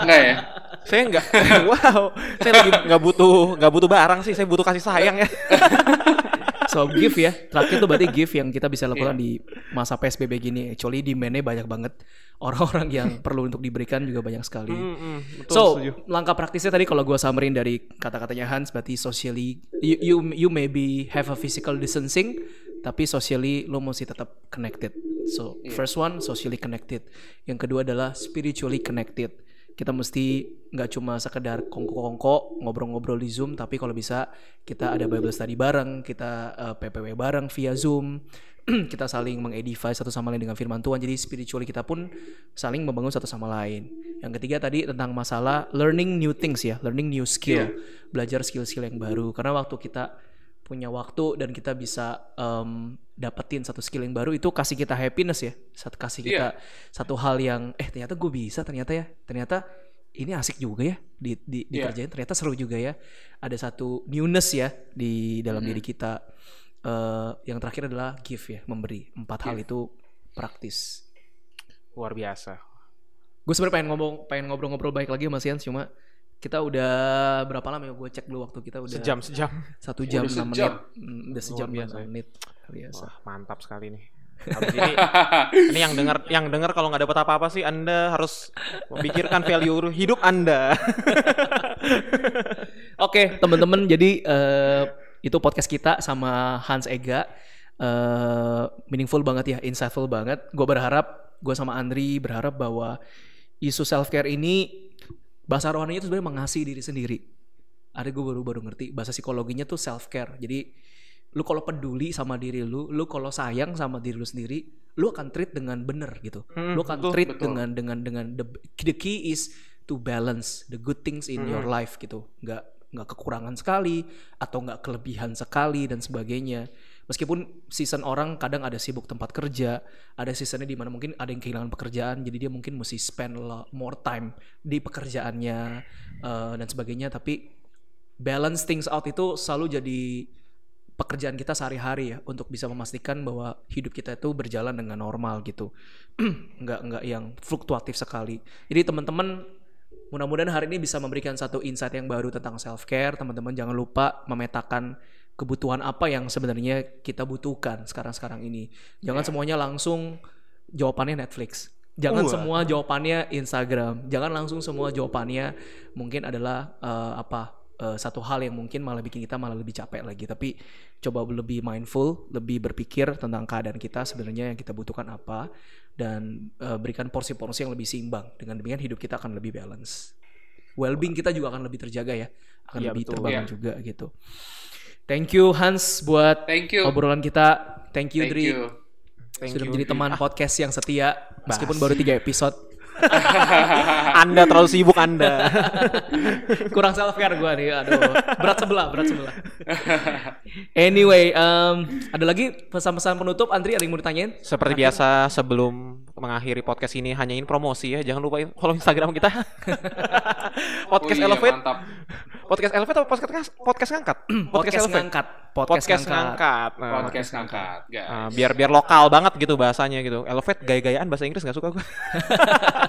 Enggak ya? Saya nggak wow. Saya lagi nggak butuh nggak butuh barang sih. Saya butuh kasih sayang ya. So give ya. Terakhir tuh berarti give yang kita bisa lakukan Iya. di masa PSBB gini. Actually demand-nya banyak banget. Orang-orang yang perlu untuk diberikan juga banyak sekali. Hmm, betul, so, setuju. langkah praktisnya tadi kalau gue summarin dari kata-katanya Hans berarti socially you, you you maybe have a physical distancing tapi socially lo mesti tetap connected. So, Iya. first one socially connected. Yang kedua adalah spiritually connected. Kita mesti nggak cuma sekedar kongko-kongko ngobrol-ngobrol di Zoom tapi kalau bisa kita ada Bible study bareng, kita eh, PPW bareng via Zoom. kita saling mengedify satu sama lain dengan firman Tuhan. Jadi spiritually kita pun saling membangun satu sama lain. Yang ketiga tadi tentang masalah learning new things ya, learning new skill, belajar skill-skill yang baru. Karena waktu kita punya waktu dan kita bisa em, dapetin satu skill yang baru itu kasih kita happiness ya, satu kasih kita satu hal yang eh ternyata gue bisa ternyata ya, ternyata ini asik juga ya di, di Iya. dikerjain, ternyata seru juga ya. Ada satu newness ya di dalam diri kita. Eh, yang terakhir adalah give ya, memberi. Empat hal itu praktis. Luar biasa. Gue sebenarnya pengen ngomong, pengen ngobrol-ngobrol baik lagi sama Sian, cuma kita udah berapa lama ya? Gue cek dulu waktu kita udah Sejam sejam. satu jam enam menit. Hmm, udah sejam enam ya. menit. Biasa. Wah, mantap sekali nih. Habis ini, ini yang dengar yang dengar kalau nggak dapat apa-apa sih Anda harus memikirkan value hidup Anda. Oke, teman-teman, jadi eh, itu podcast kita sama Hans Ega. eh meaningful banget ya, insightful banget. Gue berharap, gue sama Andri berharap bahwa isu self care ini bahasa rohaninya itu sebenarnya mengasihi diri sendiri. Ada gue baru baru ngerti bahasa psikologinya tuh self care. Jadi lu kalau peduli sama diri lu, lu kalau sayang sama diri lu sendiri, lu akan treat dengan bener gitu. Hmm, lu akan betul, treat betul. dengan dengan dengan the, the key is to balance the good things in your life gitu. Nggak nggak kekurangan sekali atau nggak kelebihan sekali dan sebagainya. Meskipun season orang kadang ada sibuk tempat kerja, ada seasonnya di mana mungkin ada yang kehilangan pekerjaan, jadi dia mungkin mesti spend more time di pekerjaannya eh, dan sebagainya. Tapi balance things out itu selalu jadi pekerjaan kita sehari-hari ya untuk bisa memastikan bahwa hidup kita itu berjalan dengan normal gitu. Nggak nggak yang fluktuatif sekali. Jadi teman-teman mudah-mudahan hari ini bisa memberikan satu insight yang baru tentang self care teman-teman jangan lupa memetakan kebutuhan apa yang sebenarnya kita butuhkan sekarang-sekarang ini. Jangan semuanya langsung jawabannya Netflix. Jangan Wah. semua jawabannya Instagram. Jangan langsung semua jawabannya mungkin adalah eh, apa eh, satu hal yang mungkin malah bikin kita malah lebih capek lagi. Tapi coba lebih mindful lebih berpikir tentang keadaan kita sebenarnya yang kita butuhkan apa dan eh, berikan porsi-porsi yang lebih seimbang. Dengan demikian hidup kita akan lebih balance. Well-being kita juga akan lebih terjaga ya. Akan Iya, lebih betul. terbangun Iya. juga gitu thank you Hans buat Thank you. obrolan kita thank you Thank Dri you. Thank sudah you. menjadi teman podcast yang setia meskipun baru tiga episode Anda terlalu sibuk Anda. kurang self care gue nih aduh berat sebelah berat sebelah anyway em, ada lagi pesan-pesan penutup Andri ada yang mau ditanyain Seperti biasa sebelum mengakhiri podcast ini hanyain promosi ya. Jangan lupa follow Instagram kita. podcast Oh iya, Elevate. mantap. Podcast Elevate atau podcast podcast ngangkat? podcast Elevate. ngangkat podcast, Podcast ngangkat ngangkat. Nah, Podcast ngangkat, guys. Nah, biar biar lokal banget gitu bahasanya gitu. Elevate gaya-gayaan bahasa Inggris nggak suka gue.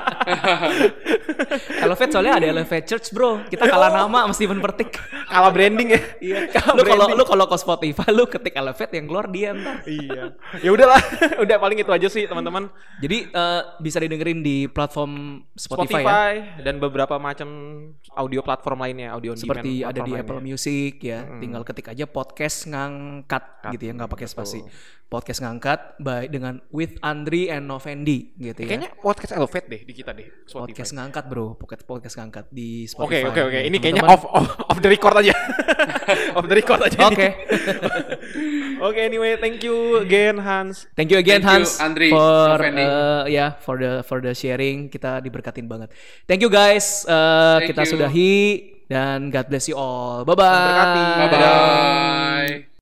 Elevate soalnya ada Elevate Church bro. Kita kalah nama sama Steven Pertik. Kalah branding ya. iya. Lu kalau lu kalau ke Spotify lu ketik Elevate yang keluar dia ntar. Iya. Ya udahlah, udah paling itu aja sih teman-teman. jadi eh, bisa didengerin di platform Spotify, Spotify, ya dan beberapa macam audio platform lainnya, audio on seperti demand ada di platform Apple lainnya. Music ya. Tinggal ketik aja podcast ngangkat gitu ya nggak pakai spasi podcast ngangkat by dengan with Andri and Novendi gitu ya Kayaknya podcast Elevate deh di kita deh. Spotify. podcast ngangkat bro podcast podcast ngangkat di Oke Spotify oke oke. Ini Teman-teman- kayaknya off, off off the record aja. off the record aja. Oke. Oke anyway, thank you again Hans. Thank you again Thank you, Hans Andri, for Novendi. uh, ya for the for the sharing kita diberkatin banget. Thank you guys. Uh, Thank kita you. sudahi dan God bless you all. Bye bye. Berkati. Bye-bye.